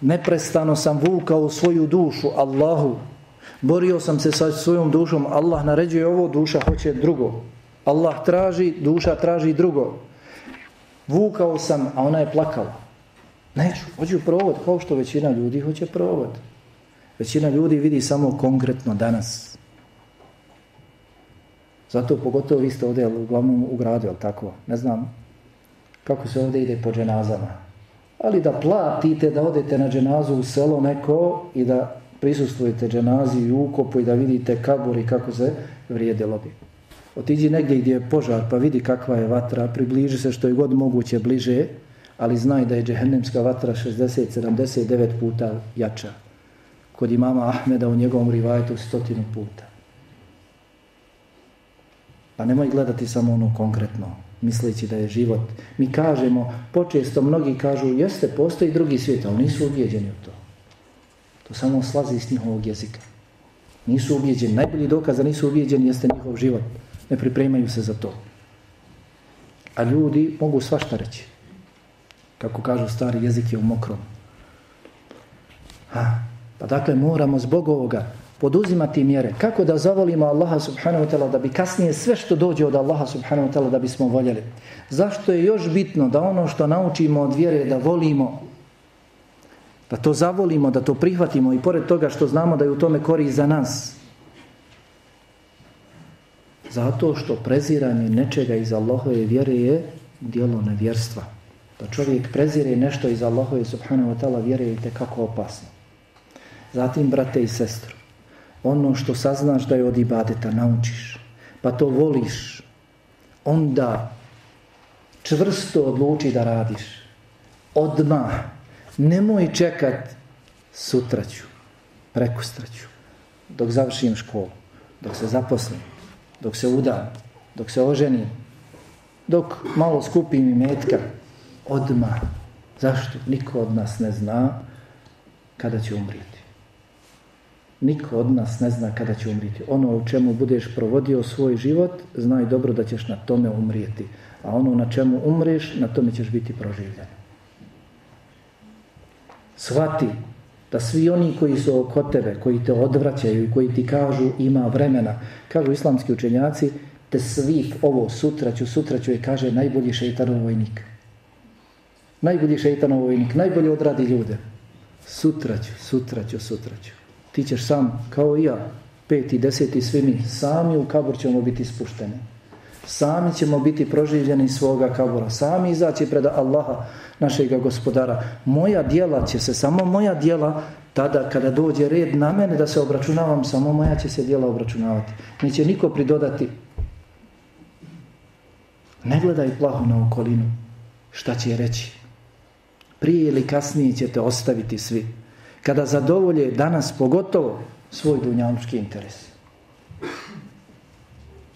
neprestano sam vukao svoju dušu Allahu. Borio sam se sa svojom dušom. Allah naređuje ovo duša hoće drugo. Allah traži duša traži drugo. Vukao sam a ona je plakala. Ne, hoću provod, kao što većina ljudi hoće provod. Većina ljudi vidi samo konkretno danas. Zato pogotovo vi ste ovdje uglavnom u gradu, ali tako? Ne znam kako se ovdje ide po dženazama. Ali da platite da odete na dženazu u selo neko i da prisustvujete dženazi i ukopu i da vidite kabur i kako se vrijede lobi. Otiđi negdje gdje je požar pa vidi kakva je vatra, približi se što je god moguće bliže, ali znaj da je džehennemska vatra 60-79 puta jača. Kod imama Ahmeda u njegovom rivajetu stotinu puta. Pa nemoj gledati samo ono konkretno. misleći da je život. Mi kažemo, počesto mnogi kažu, jeste, postoji drugi svijet, ali nisu ubijeđeni u to. To samo slazi iz njihovog jezika. Nisu ubijeđeni. Najbolji dokaz da nisu ubijeđeni jeste njihov život. Ne pripremaju se za to. A ljudi mogu svašta reći. Kako kažu stari jezik je u mokrom. Ha, pa dakle moramo zbog ovoga poduzimati mjere. Kako da zavolimo Allaha subhanahu wa ta'ala da bi kasnije sve što dođe od Allaha subhanahu wa ta'ala da bismo voljeli. Zašto je još bitno da ono što naučimo od vjere da volimo, da to zavolimo, da to prihvatimo i pored toga što znamo da je u tome kori za nas. Zato što preziranje nečega iz Allahove vjere je dijelo nevjerstva. Da čovjek prezire nešto iz Allahove subhanahu wa ta'ala vjere je kako opasno. Zatim, brate i sestru, ono što saznaš da je od ibadeta, naučiš, pa to voliš, onda čvrsto odluči da radiš. Odmah. Nemoj čekat sutra ću, prekustra ću, dok završim školu, dok se zaposlim, dok se udam, dok se oženim, dok malo skupim i metka, odmah. Zašto? Niko od nas ne zna kada će umrijeti. Niko od nas ne zna kada će umriti. Ono u čemu budeš provodio svoj život, znaj dobro da ćeš na tome umrijeti. A ono na čemu umreš, na tome ćeš biti proživljen. Svati da svi oni koji su oko tebe, koji te odvraćaju i koji ti kažu ima vremena, kažu islamski učenjaci, te svih ovo sutra ću, sutra ću je kaže najbolji šeitanov vojnik. Najbolji šeitanov vojnik, najbolje odradi ljude. Sutra ću, sutra ću, sutra ću ti ćeš sam, kao i ja, peti, deseti, svi mi, sami u kabor ćemo biti spušteni. Sami ćemo biti proživljeni svoga kabora. Sami izaći pred Allaha, našeg gospodara. Moja dijela će se, samo moja dijela, tada kada dođe red na mene da se obračunavam, samo moja će se dijela obračunavati. Neće niko pridodati. Ne gledaj plaho na okolinu. Šta će reći? Prije ili kasnije ćete ostaviti svi kada zadovolje danas pogotovo svoj dunjalučki interes.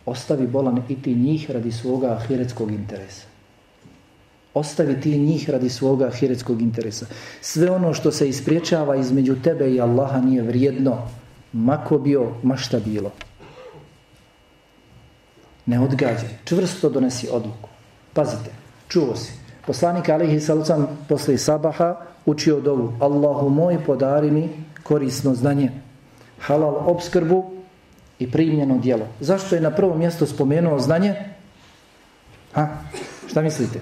Ostavi bolan i ti njih radi svoga ahiretskog interesa. Ostavi ti njih radi svoga ahiretskog interesa. Sve ono što se ispriječava između tebe i Allaha nije vrijedno. Mako bio, ma šta bilo. Ne odgađaj. Čvrsto donesi odluku. Pazite, čuo si. Poslanik Alihi Salucan posle sabaha učio dovu Allahu moj podari mi korisno znanje halal obskrbu i primljeno djelo. Zašto je na prvo mjesto spomenuo znanje? Ha? Šta mislite?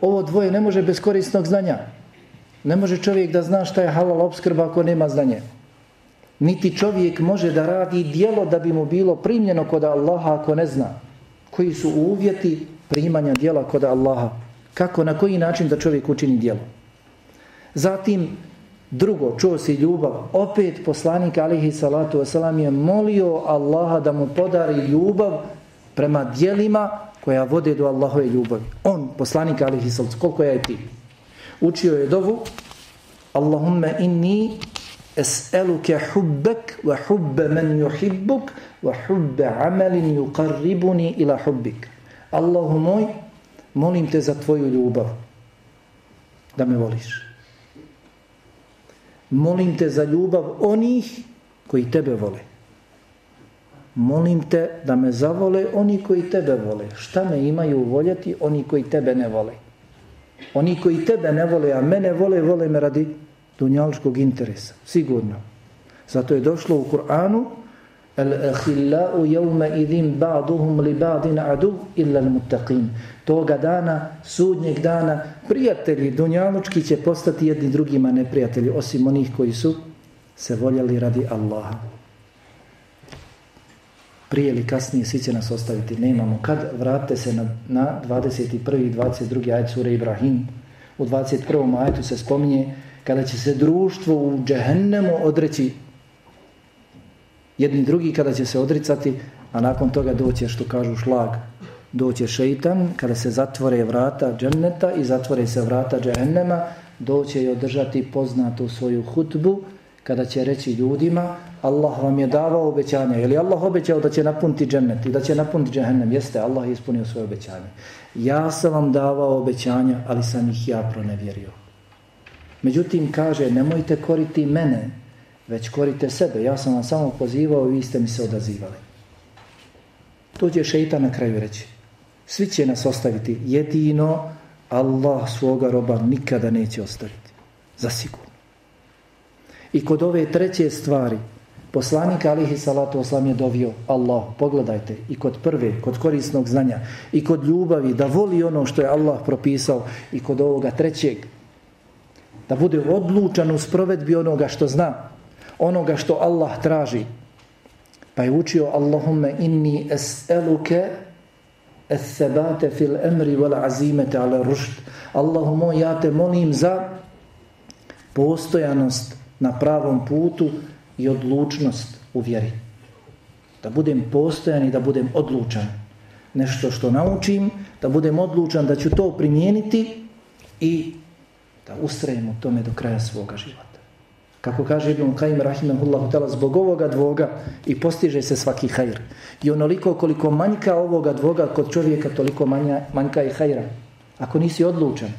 Ovo dvoje ne može bez korisnog znanja. Ne može čovjek da zna šta je halal obskrba ako nema znanje niti čovjek može da radi djelo da bi mu bilo primljeno kod Allaha ako ne zna koji su uvjeti primanja dijela kod Allaha. Kako, na koji način da čovjek učini dijelo. Zatim, drugo, čuo si ljubav. Opet poslanik alihi salatu wasalam je molio Allaha da mu podari ljubav prema dijelima koja vode do Allahove ljubavi. On, poslanik alihi salatu, koliko je ti? Učio je dovu Allahumma inni es'eluke hubbek wa hubbe men yuhibbuk wa hubbe amelin yuqarribuni ila hubbik. Allahu moj, molim te za tvoju ljubav da me voliš. Molim te za ljubav onih koji tebe vole. Molim te da me zavole oni koji tebe vole. Šta me imaju voljeti oni koji tebe ne vole? Oni koji tebe ne vole, a mene vole, vole me radi dunjalskog interesa. Sigurno. Zato je došlo u Kur'anu Al-akhillau yawma idhin ba'duhum li ba'din adu illa al-muttaqin. Toga dana, sudnjeg dana, prijatelji dunjalučki će postati jedni drugima neprijatelji, osim onih koji su se voljeli radi Allaha. Prije ili kasnije svi će nas ostaviti. nemamo. Kad vrate se na, na 21. i 22. ajed sura Ibrahim, u 21. ajetu se spominje kada će se društvo u džehennemu odreći jedni drugi kada će se odricati, a nakon toga doće što kažu šlag, doće šeitan, kada se zatvore vrata dženneta i zatvore se vrata džehennema, doće i održati poznatu svoju hutbu, kada će reći ljudima Allah vam je davao obećanje. Je li Allah obećao da će napuniti džennet i da će napuniti džehennem? Jeste, Allah je ispunio svoje obećanje. Ja sam vam davao obećanja, ali sam ih ja pronevjerio. Međutim, kaže, nemojte koriti mene, već korite sebe. Ja sam vam samo pozivao i vi ste mi se odazivali. To će šeitan na kraju reći. Svi će nas ostaviti. Jedino Allah svoga roba nikada neće ostaviti. Zasigurno. I kod ove treće stvari, poslanik alihi salatu oslam je dovio Allah, pogledajte, i kod prve, kod korisnog znanja, i kod ljubavi, da voli ono što je Allah propisao, i kod ovoga trećeg, da bude odlučan u sprovedbi onoga što zna, onoga što Allah traži. Pa je učio Allahumme inni es'eluke es-sebate fil emri wal azimete ala rušt. Allahumo, ja te molim za postojanost na pravom putu i odlučnost u vjeri. Da budem postojan i da budem odlučan. Nešto što naučim, da budem odlučan da ću to primijeniti i da ustrajemo u tome do kraja svoga života. Kako kaže Ibn Qaim Rahimahullahu ta'ala, zbog ovoga dvoga i postiže se svaki hajr. I onoliko koliko manjka ovoga dvoga kod čovjeka, toliko manja, manjka i hajra. Ako nisi odlučan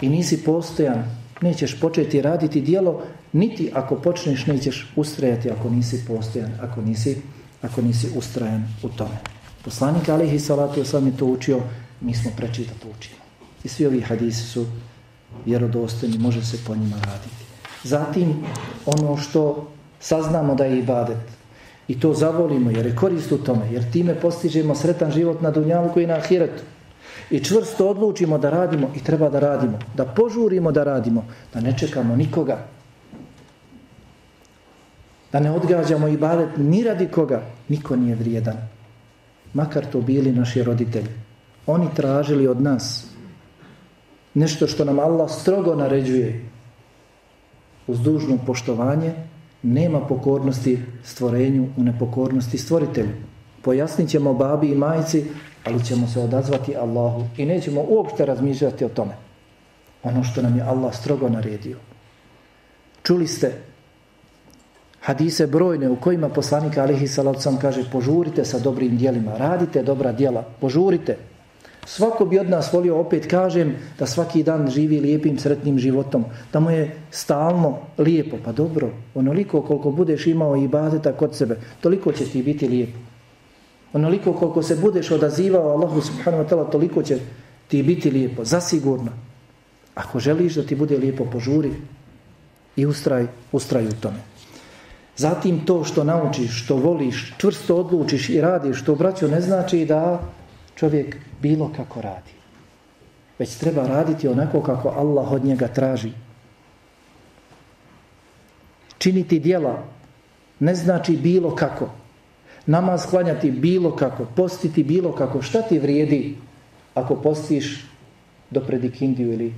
i nisi postojan, nećeš početi raditi dijelo, niti ako počneš nećeš ustrajati ako nisi postojan, ako nisi, ako nisi ustrajan u tome. Poslanik alihi salatu sam je to učio, mi smo preči da to učimo. I svi ovi hadisi su vjerodostojni, može se po njima raditi. Zatim, ono što saznamo da je ibadet, i to zavolimo jer je korist u tome, jer time postižemo sretan život na dunjalu koji na ahiretu. I čvrsto odlučimo da radimo i treba da radimo, da požurimo da radimo, da ne čekamo nikoga, da ne odgađamo ibadet ni radi koga, niko nije vrijedan. Makar to bili naši roditelji. Oni tražili od nas nešto što nam Allah strogo naređuje. Uz dužno poštovanje nema pokornosti stvorenju u nepokornosti stvoritelju. Pojasnit ćemo babi i majici ali ćemo se odazvati Allahu i nećemo uopšte razmišljati o tome. Ono što nam je Allah strogo naredio. Čuli ste hadise brojne u kojima poslanik alihi salacom kaže požurite sa dobrim dijelima radite dobra dijela, požurite. Svako bi od nas volio, opet kažem, da svaki dan živi lijepim, sretnim životom. Da mu je stalno lijepo. Pa dobro, onoliko koliko budeš imao i badeta kod sebe, toliko će ti biti lijepo. Onoliko koliko se budeš odazivao Allahu subhanahu wa ta'ala, toliko će ti biti lijepo. Zasigurno. Ako želiš da ti bude lijepo, požuri i ustraj, ustraj u tome. Zatim to što naučiš, što voliš, čvrsto odlučiš i radiš, što braćo ne znači da čovjek bilo kako radi. Već treba raditi onako kako Allah od njega traži. Činiti dijela ne znači bilo kako. Namaz klanjati bilo kako. Postiti bilo kako. Šta ti vrijedi ako postiš do predikindiju ili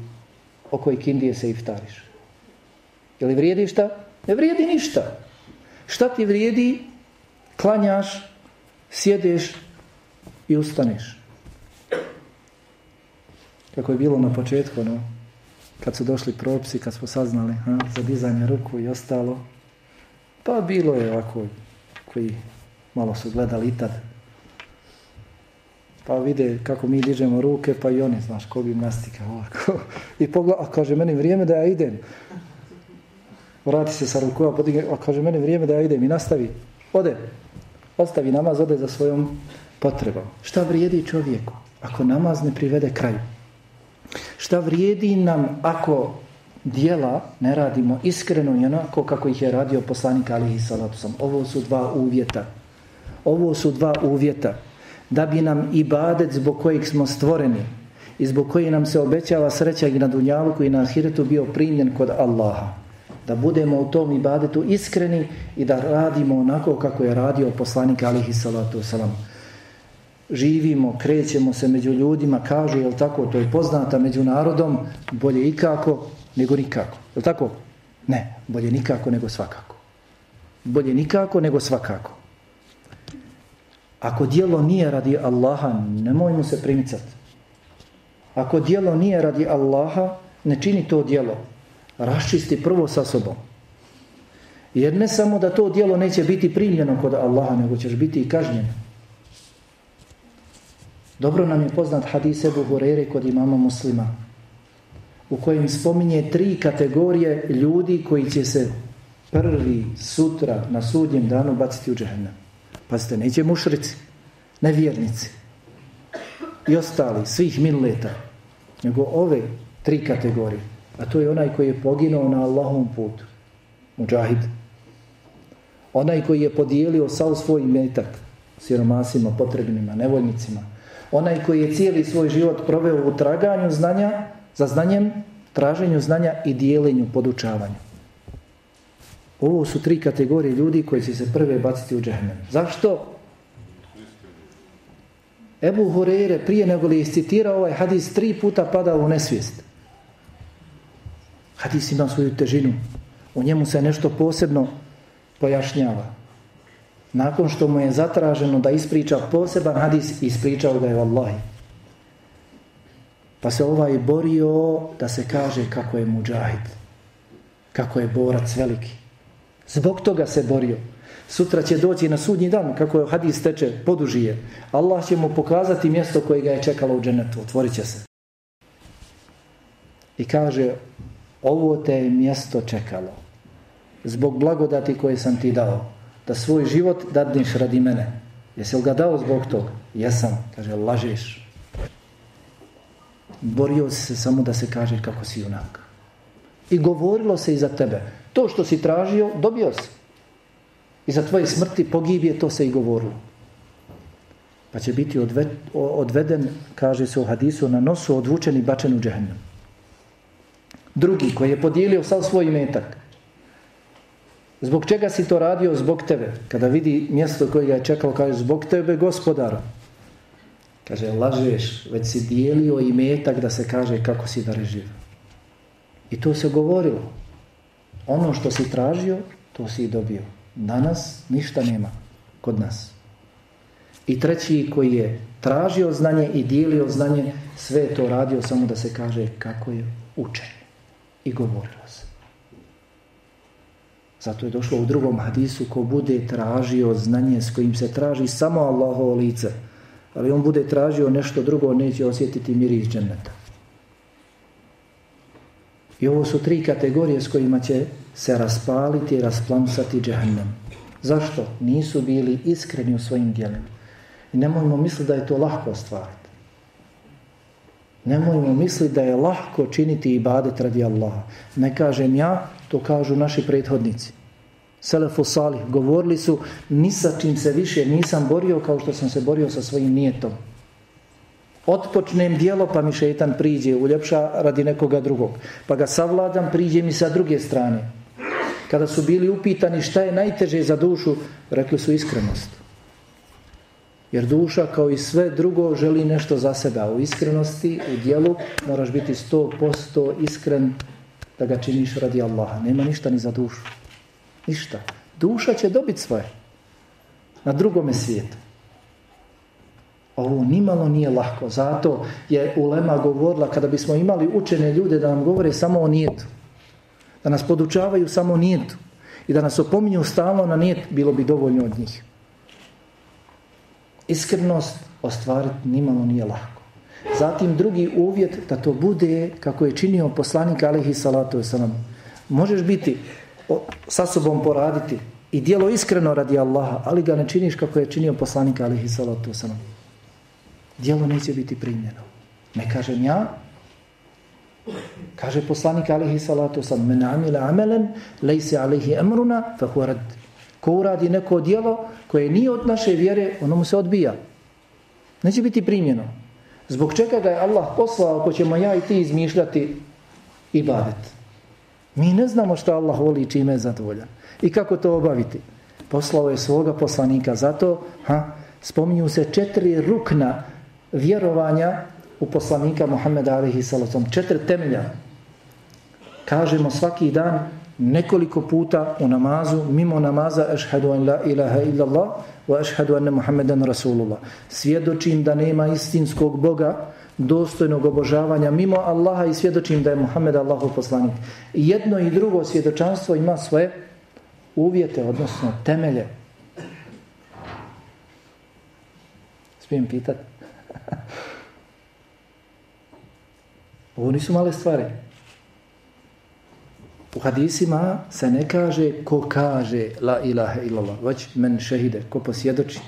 oko ikindije se iftariš? Je li vrijedi šta? Ne vrijedi ništa. Šta ti vrijedi? Klanjaš, sjedeš i ustaneš. Kako je bilo na početku, no, kad su došli propisi, kad smo saznali ha, za dizanje ruku i ostalo, pa bilo je ovako, koji malo su gledali i tad. Pa vide kako mi dižemo ruke, pa i oni, znaš, ko gimnastika ovako. I pogleda, a kaže, meni vrijeme da ja idem. Vrati se sa rukova, podigne, a kaže, meni vrijeme da ja idem i nastavi. Ode, ostavi namaz, ode za svojom potrebom. Šta vrijedi čovjeku ako namaz ne privede kraju? Šta vrijedi nam ako dijela ne radimo iskreno i onako kako ih je radio poslanik alihi salatu. Ovo su dva uvjeta. Ovo su dva uvjeta. Da bi nam ibadet zbog kojeg smo stvoreni i zbog kojeg nam se obećava sreća i na dunjalu koji na ahiretu bio primljen kod Allaha. Da budemo u tom ibadetu iskreni i da radimo onako kako je radio poslanik alihi salatu wasalam živimo, krećemo se među ljudima, kažu, je tako, to je poznata među narodom, bolje ikako nego nikako. Je tako? Ne, bolje nikako nego svakako. Bolje nikako nego svakako. Ako dijelo nije radi Allaha, nemoj mu se primicati. Ako dijelo nije radi Allaha, ne čini to dijelo. Raščisti prvo sa sobom. Jer ne samo da to dijelo neće biti primljeno kod Allaha, nego ćeš biti i kažnjen. Dobro nam je poznat hadis Ebu Hurere kod imama muslima, u kojem spominje tri kategorije ljudi koji će se prvi sutra na sudnjem danu baciti u džehennem. Pazite, neće mušrici, nevjernici i ostali, svih minleta, nego ove tri kategorije. A to je onaj koji je poginuo na Allahom putu, muđahid. Onaj koji je podijelio sav svoj metak siromasima, potrebnima, nevoljnicima. Onaj koji je cijeli svoj život proveo u traganju znanja, za znanjem, traženju znanja i dijelenju, podučavanju. Ovo su tri kategorije ljudi koji će se prve baciti u džahnem. Zašto? Ebu Horeire prije nego li iscitirao ovaj hadis tri puta padao u nesvijest. Hadis ima svoju težinu. U njemu se nešto posebno pojašnjava. Nakon što mu je zatraženo da ispriča poseban hadis, ispričao ga je Wallahi. Pa se ovaj borio da se kaže kako je muđahid. Kako je borac veliki. Zbog toga se borio. Sutra će doći na sudnji dan, kako je hadis teče, podužije. Allah će mu pokazati mjesto koje ga je čekalo u dženetu. Otvorit će se. I kaže, ovo te je mjesto čekalo. Zbog blagodati koje sam ti dao. Da svoj život dadneš radi mene. Jesi li ga dao zbog toga? Jesam. Kaže, lažeš. Borio si se samo da se kaže kako si junak. I govorilo se i za tebe. To što si tražio, dobio si. I za tvoje smrti pogibije, to se i govorilo. Pa će biti odveden, kaže se u hadisu, na nosu odvučen i bačen u džehennem. Drugi koji je podijelio sav svoj metak. Zbog čega si to radio? Zbog tebe. Kada vidi mjesto koje ga je čekalo, kaže, zbog tebe gospodara. Kaže, lažeš, već si dijelio i metak da se kaže kako si da reživ. I to se govorilo. Ono što si tražio, to si i dobio. Danas ništa nema kod nas. I treći koji je tražio znanje i dijelio znanje, sve to radio samo da se kaže kako je učen. I govorilo se. Zato je došlo u drugom hadisu ko bude tražio znanje s kojim se traži samo Allahovo lice. Ali on bude tražio nešto drugo, neće osjetiti miris dženeta. I ovo su tri kategorije s kojima će se raspaliti i rasplamsati džehennem. Zašto? Nisu bili iskreni u svojim djelima. I nemojmo misliti da je to lahko ostvariti. Nemojmo misliti da je lahko činiti ibadet radi Allaha. Ne kažem ja, to kažu naši prethodnici. Selefu salih govorili su ni sa čim se više nisam borio kao što sam se borio sa svojim nijetom. Otpočnem dijelo pa mi šetan priđe, uljepša radi nekoga drugog. Pa ga savladam, priđe mi sa druge strane. Kada su bili upitani šta je najteže za dušu, rekli su iskrenost. Jer duša kao i sve drugo želi nešto za sebe. U iskrenosti, u dijelu moraš biti sto posto iskren da ga činiš radi Allaha. Nema ništa ni za dušu. Ništa. Duša će dobiti svoje. Na drugome svijetu. Ovo nimalo nije lahko. Zato je Ulema govorila kada bismo imali učene ljude da nam govore samo o nijetu. Da nas podučavaju samo nijetu. I da nas opominju stalno na nijet, bilo bi dovoljno od njih. Iskrenost ostvariti nimalo nije lahko. Zatim drugi uvjet da to bude kako je činio poslanik alihi salatu wasalam. Možeš biti sa sobom poraditi i dijelo iskreno radi Allaha, ali ga ne činiš kako je činio poslanik alihi salatu wasalam dijelo neće biti primljeno. Ne kažem ja, kaže poslanik alihi salatu sam, men amila amelen, lejse alihi emruna, fa. Ko uradi neko dijelo koje nije od naše vjere, ono mu se odbija. Neće biti primljeno. Zbog čega ga je Allah poslao ako ćemo ja i ti izmišljati ibadet. Mi ne znamo što Allah voli i čime je zadovoljan. I kako to obaviti? Poslao je svoga poslanika. Zato ha, spominju se četiri rukna vjerovanja u poslanika Muhammeda alihi salatom. Četiri temelja. Kažemo svaki dan nekoliko puta u namazu, mimo namaza ašhadu an la ilaha illallah wa ašhadu anna Muhammedan Rasulullah. Svjedočim da nema istinskog Boga dostojnog obožavanja mimo Allaha i svjedočim da je Muhammed Allahov poslanik. Jedno i drugo svjedočanstvo ima svoje uvjete, odnosno temelje. Smijem pitati? Ovo nisu male stvari. U hadisima se ne kaže ko kaže la ilaha illallah, već men šehide, ko posvjedoči.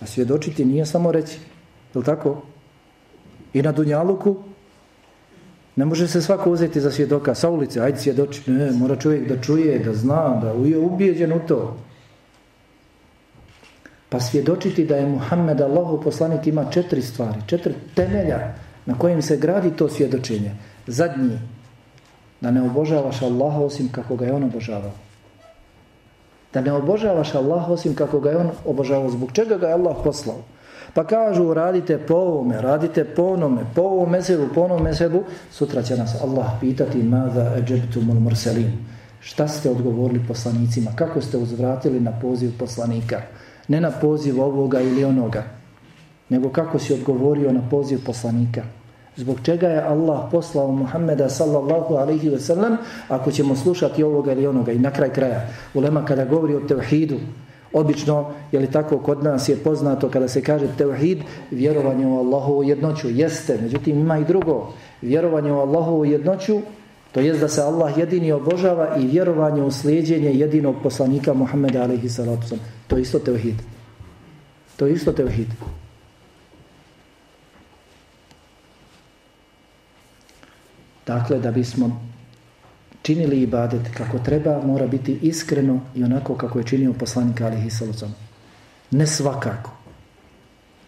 A svjedočiti nije samo reći. Je tako? I na Dunjaluku ne može se svako uzeti za svjedoka sa ulice, ajde svjedoči. Ne, mora čovjek da čuje, da zna, da je ubijeđen u to. Pa svjedočiti da je Muhammed Allahu poslanik ima četiri stvari, četiri temelja na kojim se gradi to svjedočenje. Zadnji, da ne obožavaš Allaha osim kako ga je on obožavao. Da ne obožavaš Allaha osim kako ga je on obožavao. Zbog čega ga je Allah poslao? Pa kažu radite po ovome, radite po onome, po ovom mesebu, po onom mesebu. Sutra će nas Allah pitati mada eđebtumul murselin. Šta ste odgovorili poslanicima? Kako ste uzvratili na poziv poslanika? Ne na poziv ovoga ili onoga, nego kako si odgovorio na poziv poslanika. Zbog čega je Allah poslao Muhammeda sallallahu alaihi ve sellem ako ćemo slušati ovoga ili onoga i na kraj kraja. Ulema kada govori o tevhidu, obično, je li tako, kod nas je poznato kada se kaže tevhid, vjerovanje u Allahovu jednoću. Jeste, međutim ima i drugo. Vjerovanje u Allahovu jednoću, to jest da se Allah jedini obožava i vjerovanje u slijedjenje jedinog poslanika Muhammeda alaihi sallatu To je isto tevhid. To je isto tevhid. Dakle, da bismo činili ibadet kako treba, mora biti iskreno i onako kako je činio poslanik Ali Hisalocom. Ne svakako,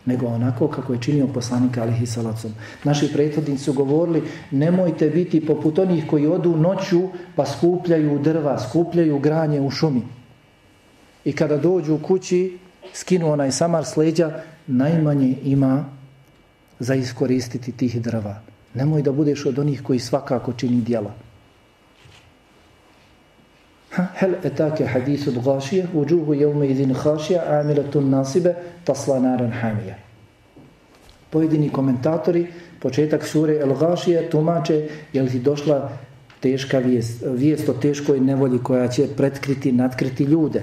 nego onako kako je činio poslanik Ali Hisalocom. Naši prethodnici su govorili, nemojte biti poput onih koji odu noću pa skupljaju drva, skupljaju granje u šumi. I kada dođu u kući, skinu onaj samar sleđa, najmanje ima za iskoristiti tih drva. Nemoj da budeš od onih koji svakako čini djela. Hel etake hadisu dgašije, uđuhu jevme idin hašija, amilatun nasibe, tasla naran hamija. Pojedini komentatori, početak sure El Gašije, tumače, je li ti došla teška vijest, vijest o teškoj nevolji koja će pretkriti, nadkriti ljude.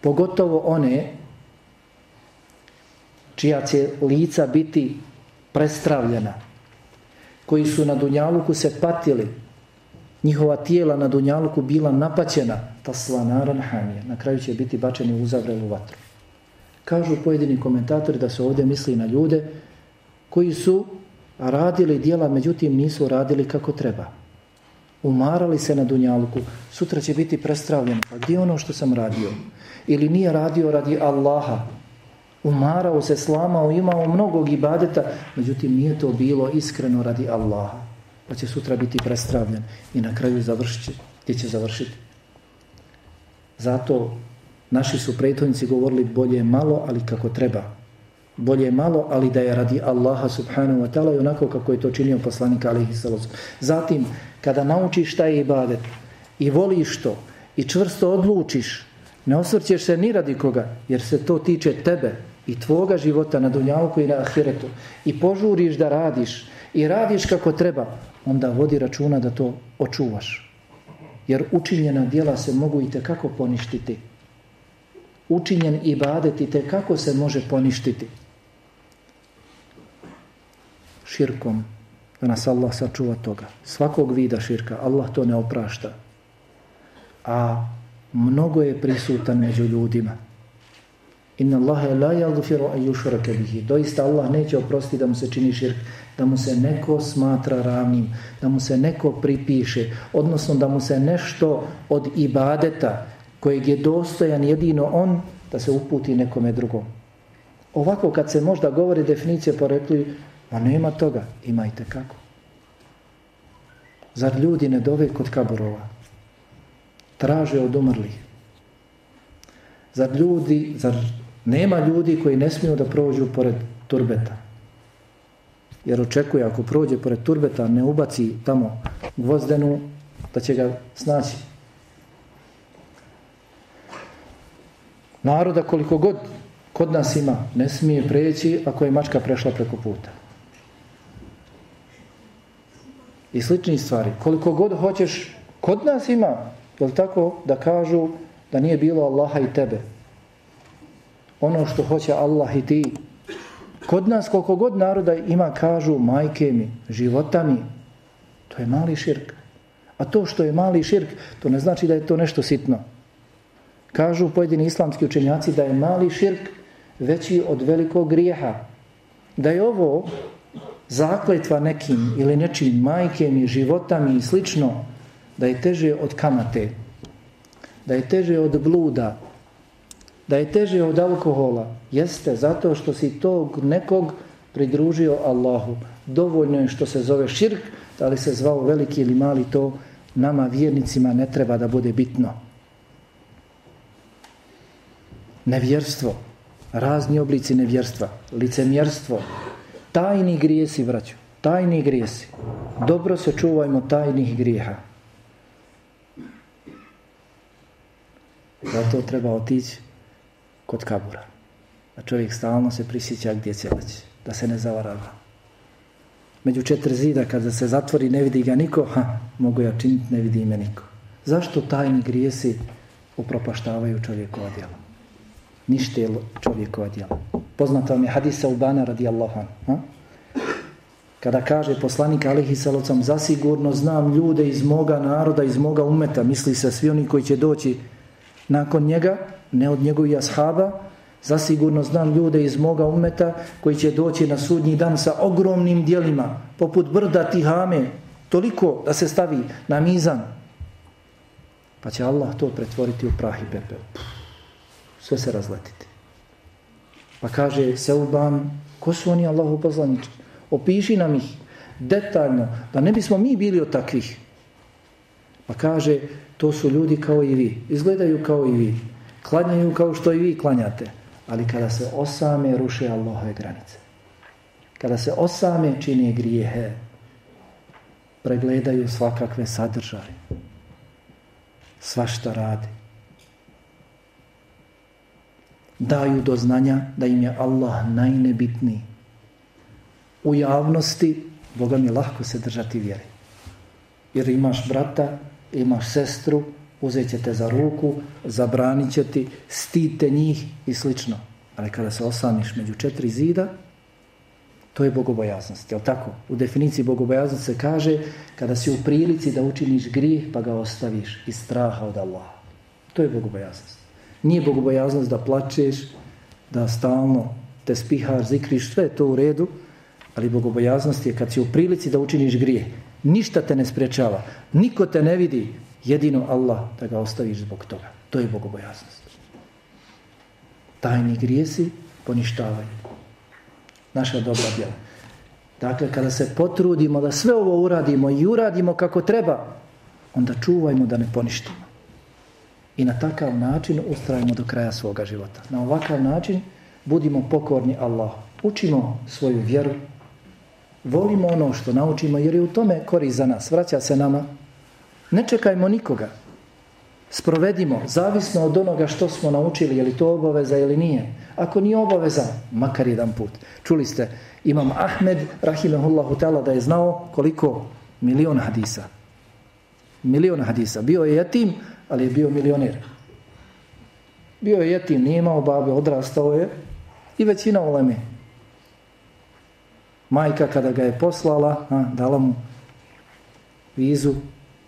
Pogotovo one čija će lica biti prestravljena, koji su na Dunjaluku se patili, njihova tijela na Dunjaluku bila napaćena, ta slanaran hamija, na kraju će biti bačeni u zavrelu vatru. Kažu pojedini komentatori da se ovdje misli na ljude koji su radili dijela, međutim nisu radili kako treba. Umarali se na Dunjaluku, sutra će biti prestravljen. Pa gdje ono što sam radio? Ili nije radio radi Allaha, umarao se, slamao, imao mnogog ibadeta, međutim nije to bilo iskreno radi Allaha. Pa će sutra biti prestravljen i na kraju završiti. Gdje će završiti? Zato naši su prethodnici govorili bolje malo, ali kako treba. Bolje malo, ali da je radi Allaha subhanahu wa ta'ala i onako kako je to činio poslanik alihi sallam. Zatim, kada naučiš šta je ibadet i voliš to i čvrsto odlučiš, ne osvrćeš se ni radi koga, jer se to tiče tebe, i tvoga života na dunjavku i na ahiretu i požuriš da radiš i radiš kako treba, onda vodi računa da to očuvaš. Jer učinjena dijela se mogu i kako poništiti. Učinjen ibadet i kako se može poništiti. Širkom, da nas Allah sačuva toga. Svakog vida širka, Allah to ne oprašta. A mnogo je prisutan među ljudima. Inna Allahe la yaghfiru an yushraka bihi. Doista Allah neće oprostiti da mu se čini širk, da mu se neko smatra ravnim, da mu se neko pripiše, odnosno da mu se nešto od ibadeta kojeg je dostojan jedino on, da se uputi nekome drugom. Ovako kad se možda govori definicije porekli, pa a nema toga, imajte kako. Zar ljudi ne dove kod kaburova? Traže od umrlih. Zar ljudi, zar Nema ljudi koji ne smiju da prođu pored turbeta. Jer očekuje ako prođe pored turbeta, ne ubaci tamo gvozdenu, da će ga snaći. Naroda koliko god kod nas ima, ne smije preći ako je mačka prešla preko puta. I slični stvari. Koliko god hoćeš, kod nas ima, je tako, da kažu da nije bilo Allaha i tebe. Ono što hoće Allah i ti. Kod nas koliko god naroda ima kažu majke mi, života mi, to je mali širk. A to što je mali širk, to ne znači da je to nešto sitno. Kažu pojedini islamski učenjaci da je mali širk veći od velikog grijeha. Da je ovo zakletva nekim ili nečim majkem i životami i slično, da je teže od kamate, da je teže od bluda, da je teže od alkohola, jeste zato što si tog nekog pridružio Allahu. Dovoljno je što se zove širk, da li se zvao veliki ili mali, to nama vjernicima ne treba da bude bitno. Nevjerstvo, razni oblici nevjerstva, licemjerstvo, tajni grijesi, braću, tajni grijesi. Dobro se čuvajmo tajnih grijeha. Zato treba otići kod kabura. Da čovjek stalno se prisjeća gdje će leći. Da se ne zavarava. Među četiri zida kada se zatvori ne vidi ga niko, ha, mogu ja činiti, ne vidi ime niko. Zašto tajni grijesi upropaštavaju čovjekova djela? Nište čovjekova djela. Poznata vam je hadisa Ubana radijallahu ha? Kada kaže poslanik alihi salocam, zasigurno znam ljude iz moga naroda, iz moga umeta, misli se svi oni koji će doći nakon njega, ne od njegovih ashaba, zasigurno znam ljude iz moga umeta koji će doći na sudnji dan sa ogromnim dijelima, poput brda tihame, toliko da se stavi na mizan. Pa će Allah to pretvoriti u prah i pepel. Sve se razletiti. Pa kaže Seuban, ko su oni Allahu poslaniči? Opiši nam ih detaljno, da ne bismo mi bili od takvih. Pa kaže, to su ljudi kao i vi. Izgledaju kao i vi. Klanjaju kao što i vi klanjate. Ali kada se osame, ruše Allahove granice. Kada se osame, čini grijehe. Pregledaju svakakve sadržaje. Svašta radi. Daju do znanja da im je Allah najnebitniji. U javnosti, Boga mi lahko se držati vjeri. Jer imaš brata imaš sestru, uzet će te za ruku, zabranit će ti, stite njih i slično. Ali kada se osamiš među četiri zida, to je bogobojaznost. Jel tako? U definiciji bogobojaznost se kaže kada si u prilici da učiniš grijeh pa ga ostaviš iz straha od Allaha. To je bogobojaznost. Nije bogobojaznost da plačeš, da stalno te spihaš, zikriš, sve je to u redu, ali bogobojaznost je kad si u prilici da učiniš grijeh Ništa te ne sprečava. Niko te ne vidi. Jedino Allah da ga ostaviš zbog toga. To je bogobojaznost. Tajni grijesi poništavaju. Naša dobra djela. Dakle, kada se potrudimo da sve ovo uradimo i uradimo kako treba, onda čuvajmo da ne poništimo. I na takav način ustrajimo do kraja svoga života. Na ovakav način budimo pokorni Allah. Učimo svoju vjeru, volimo ono što naučimo jer je u tome korist za nas. Vraća se nama. Ne čekajmo nikoga. Sprovedimo, zavisno od onoga što smo naučili, je li to obaveza ili nije. Ako nije obaveza, makar jedan put. Čuli ste, imam Ahmed, rahimahullahu ta'ala, da je znao koliko miliona hadisa. Miliona hadisa. Bio je jetim, ali je bio milioner. Bio je jetim, nije imao babe, odrastao je i većina uleme. Majka kada ga je poslala, a, dala mu vizu,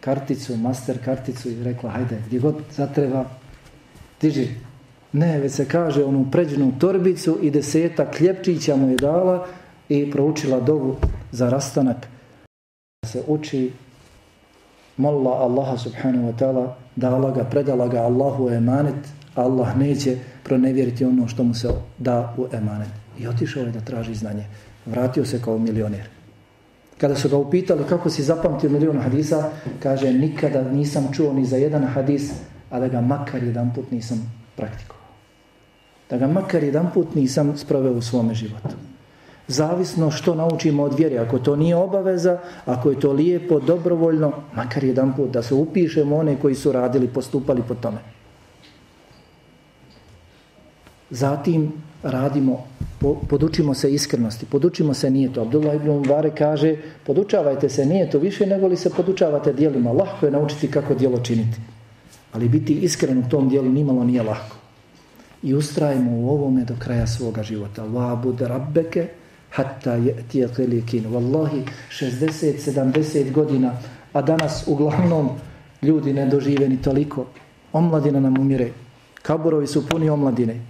karticu, master karticu i rekla, hajde, gdje god zatreba, diži. Ne, već se kaže onu pređenu torbicu i deseta kljepčića mu je dala i proučila dovu za rastanak. Se uči, molila Allaha subhanahu wa ta'ala, dala ga, predala ga Allahu emanet, Allah neće pronevjeriti ono što mu se da u emanet. I otišao je da traži znanje vratio se kao milioner. Kada su ga upitali kako si zapamtio milion hadisa, kaže nikada nisam čuo ni za jedan hadis, a da ga makar jedan put nisam praktikovao. Da ga makar jedan put nisam sproveo u svome životu. Zavisno što naučimo od vjere. Ako to nije obaveza, ako je to lijepo, dobrovoljno, makar jedan put da se upišemo one koji su radili, postupali po tome. Zatim radimo, podučimo se iskrenosti, podučimo se nije to. Abdullah ibn Mubarak kaže, podučavajte se nije to više nego li se podučavate dijelima. Lahko je naučiti kako dijelo činiti. Ali biti iskren u tom dijelu nimalo nije lako. I ustrajimo u ovome do kraja svoga života. Vabud rabbeke hatta je kelikin. Wallahi, 60-70 godina, a danas uglavnom ljudi ne dožive ni toliko. Omladina nam umire. Kaburovi su puni omladine.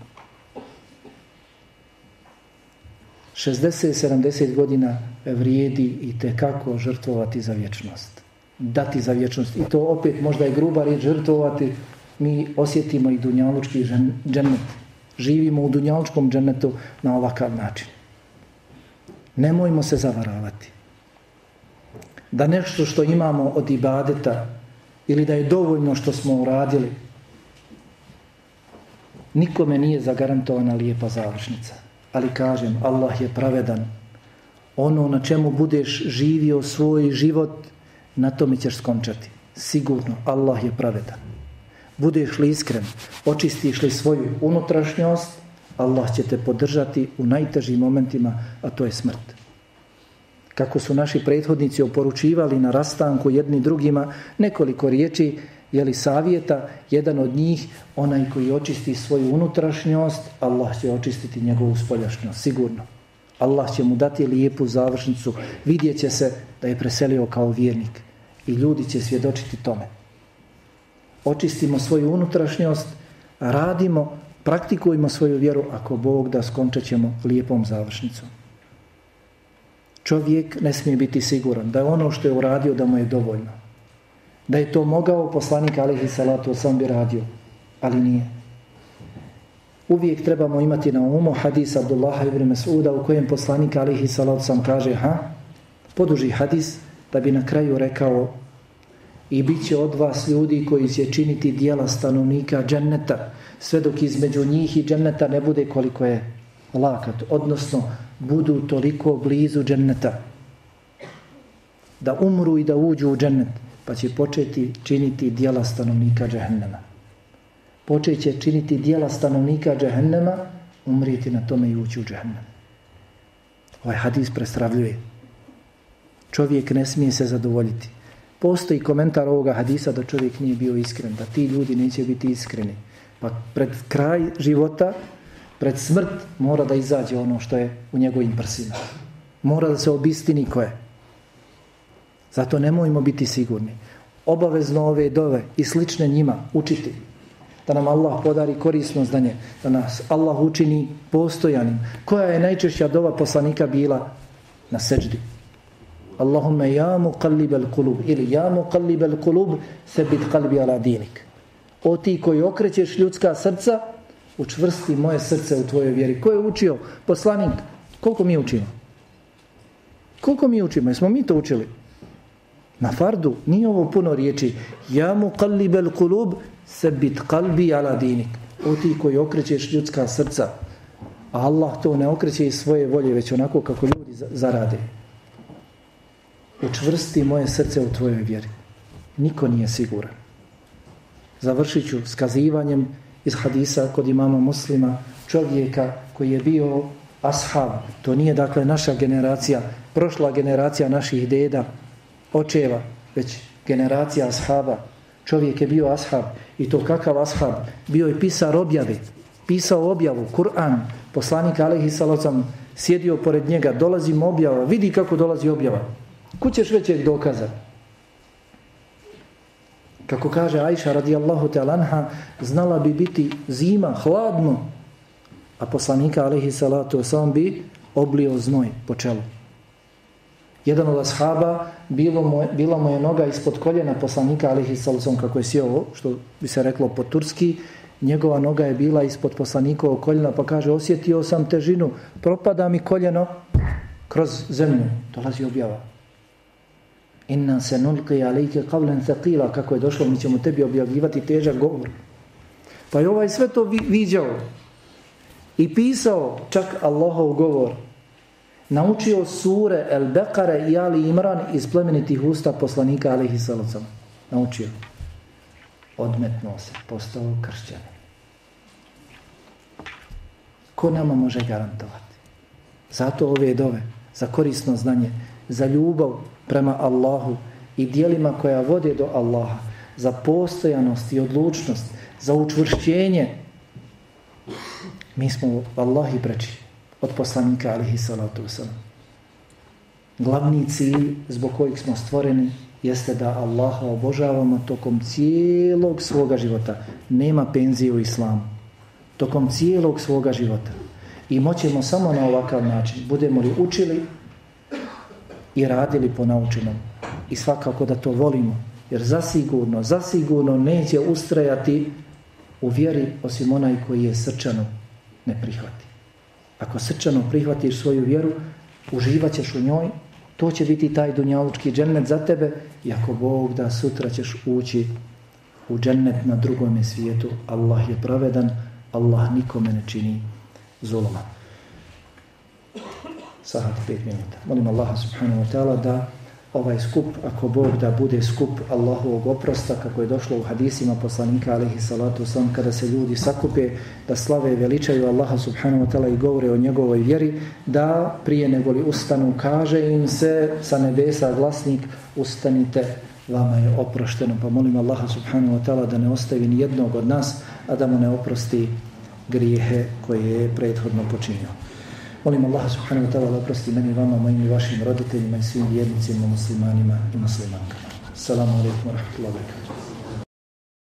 60-70 godina vrijedi i te kako žrtvovati za vječnost. Dati za vječnost. I to opet možda je gruba riječ žrtvovati. Mi osjetimo i dunjalučki džennet. Živimo u dunjalučkom džennetu na ovakav način. Nemojmo se zavaravati. Da nešto što imamo od ibadeta ili da je dovoljno što smo uradili nikome nije zagarantovana lijepa završnica. Ali kažem, Allah je pravedan. Ono na čemu budeš živio svoj život, na tome ćeš skončati. Sigurno, Allah je pravedan. Budeš li iskren, očistiš li svoju unutrašnjost, Allah će te podržati u najtežim momentima, a to je smrt. Kako su naši prethodnici oporučivali na rastanku jedni drugima nekoliko riječi, jeli savjeta, jedan od njih, onaj koji očisti svoju unutrašnjost, Allah će očistiti njegovu spoljašnjost, sigurno. Allah će mu dati lijepu završnicu, vidjet će se da je preselio kao vjernik i ljudi će svjedočiti tome. Očistimo svoju unutrašnjost, radimo, praktikujemo svoju vjeru, ako Bog da skončat ćemo lijepom završnicom. Čovjek ne smije biti siguran da je ono što je uradio da mu je dovoljno da je to mogao poslanik alihi salatu sam bi radio, ali nije. Uvijek trebamo imati na umu hadis Abdullaha ibn Mas'uda u kojem poslanik alihi salatu sam kaže ha, poduži hadis da bi na kraju rekao i bit će od vas ljudi koji će činiti dijela stanovnika dženneta sve dok između njih i dženneta ne bude koliko je lakat, odnosno budu toliko blizu dženneta. Da umru i da uđu u džennet pa će početi činiti dijela stanovnika džehennema. Počet će činiti dijela stanovnika džehennema, umrijeti na tome i ući u džehennem. Ovaj hadis prestravljuje. Čovjek ne smije se zadovoljiti. Postoji komentar ovoga hadisa da čovjek nije bio iskren, da ti ljudi neće biti iskreni. Pa pred kraj života, pred smrt, mora da izađe ono što je u njegovim prsima. Mora da se obistini ko je. Zato nemojmo biti sigurni. Obavezno ove dove i slične njima učiti. Da nam Allah podari korisno znanje. Da nas Allah učini postojanim. Koja je najčešća dova poslanika bila na seđdi? Allahumme ja mu kallibel kulub. Ili ja mu kallibel kulub sebit kalbi ala dinik. O ti koji okrećeš ljudska srca, učvrsti moje srce u tvojoj vjeri. Ko je učio? Poslanik. Koliko mi učimo? Koliko mi učimo? Jesmo mi to učili? Na fardu nije ovo puno riječi. Ja mu kallibel kulub sebit kalbi ala dinik. O ti koji okrećeš ljudska srca. A Allah to ne okreće iz svoje volje, već onako kako ljudi zarade. Učvrsti moje srce u tvojoj vjeri. Niko nije siguran. Završit ću skazivanjem iz hadisa kod imama muslima čovjeka koji je bio ashab. To nije dakle naša generacija, prošla generacija naših deda, očeva, već generacija ashaba. Čovjek je bio ashab i to kakav ashab? Bio je pisar objave, pisao objavu, Kur'an, poslanik Alehi Salocam sjedio pored njega, dolazi mu objava, vidi kako dolazi objava. Kućeš većeg dokaza? Kako kaže Ajša radijallahu ta'lanha, znala bi biti zima, hladno, a poslanika alaihi Salatu sam bi oblio znoj po čelu. Jedan od ashaba, bilo mu, bila mu je noga ispod koljena poslanika alihi salusom kako je sjeo, što bi se reklo po turski, njegova noga je bila ispod poslanikovog koljena, pa kaže, osjetio sam težinu, propada mi koljeno kroz zemlju. Dolazi objava. Inna se nulqi alike qavlen thaqila, kako je došlo, mi ćemo tebi objavljivati težak govor. Pa je ovaj sve to viđao i pisao čak Allahov govor, naučio sure El Bekare i Ali Imran iz plemenitih usta poslanika Alihi Salocama. Naučio. Odmetno se, postao kršćan. Ko nama može garantovati? Zato ove dove, za korisno znanje, za ljubav prema Allahu i dijelima koja vode do Allaha, za postojanost i odlučnost, za učvršćenje. Mi smo Allahi preči od poslanika alihi salatu wasalam. Glavni cilj zbog kojeg smo stvoreni jeste da Allaha obožavamo tokom cijelog svoga života. Nema penzije u islamu. Tokom cijelog svoga života. I moćemo samo na ovakav način. Budemo li učili i radili po naučenom. I svakako da to volimo. Jer zasigurno, zasigurno neće ustrajati u vjeri osim onaj koji je srčano ne prihvati. Ako srčano prihvatiš svoju vjeru, uživat ćeš u njoj, to će biti taj dunjalučki džennet za tebe i ako Bog da sutra ćeš ući u džennet na drugom svijetu, Allah je pravedan, Allah nikome ne čini zuloma. Sahat pet minuta. Molim Allaha subhanahu wa ta'ala da ovaj skup, ako Bog da bude skup Allahovog oprosta, kako je došlo u hadisima poslanika alaihi salatu sam, kada se ljudi sakupe da slave i veličaju Allaha subhanahu wa ta'ala i govore o njegovoj vjeri, da prije nego li ustanu kaže im se sa nebesa glasnik ustanite, vama je oprošteno. Pa molim Allaha subhanahu wa ta'ala da ne ostavi ni jednog od nas, a da mu ne oprosti grijehe koje je prethodno počinio. Molim Allah subhanahu wa ta'ala da oprosti meni, vama, mojim i vašim roditeljima i svim vjernicima, muslimanima i muslimankama. Assalamu alaikum wa rahmatullahi wa barakatuh.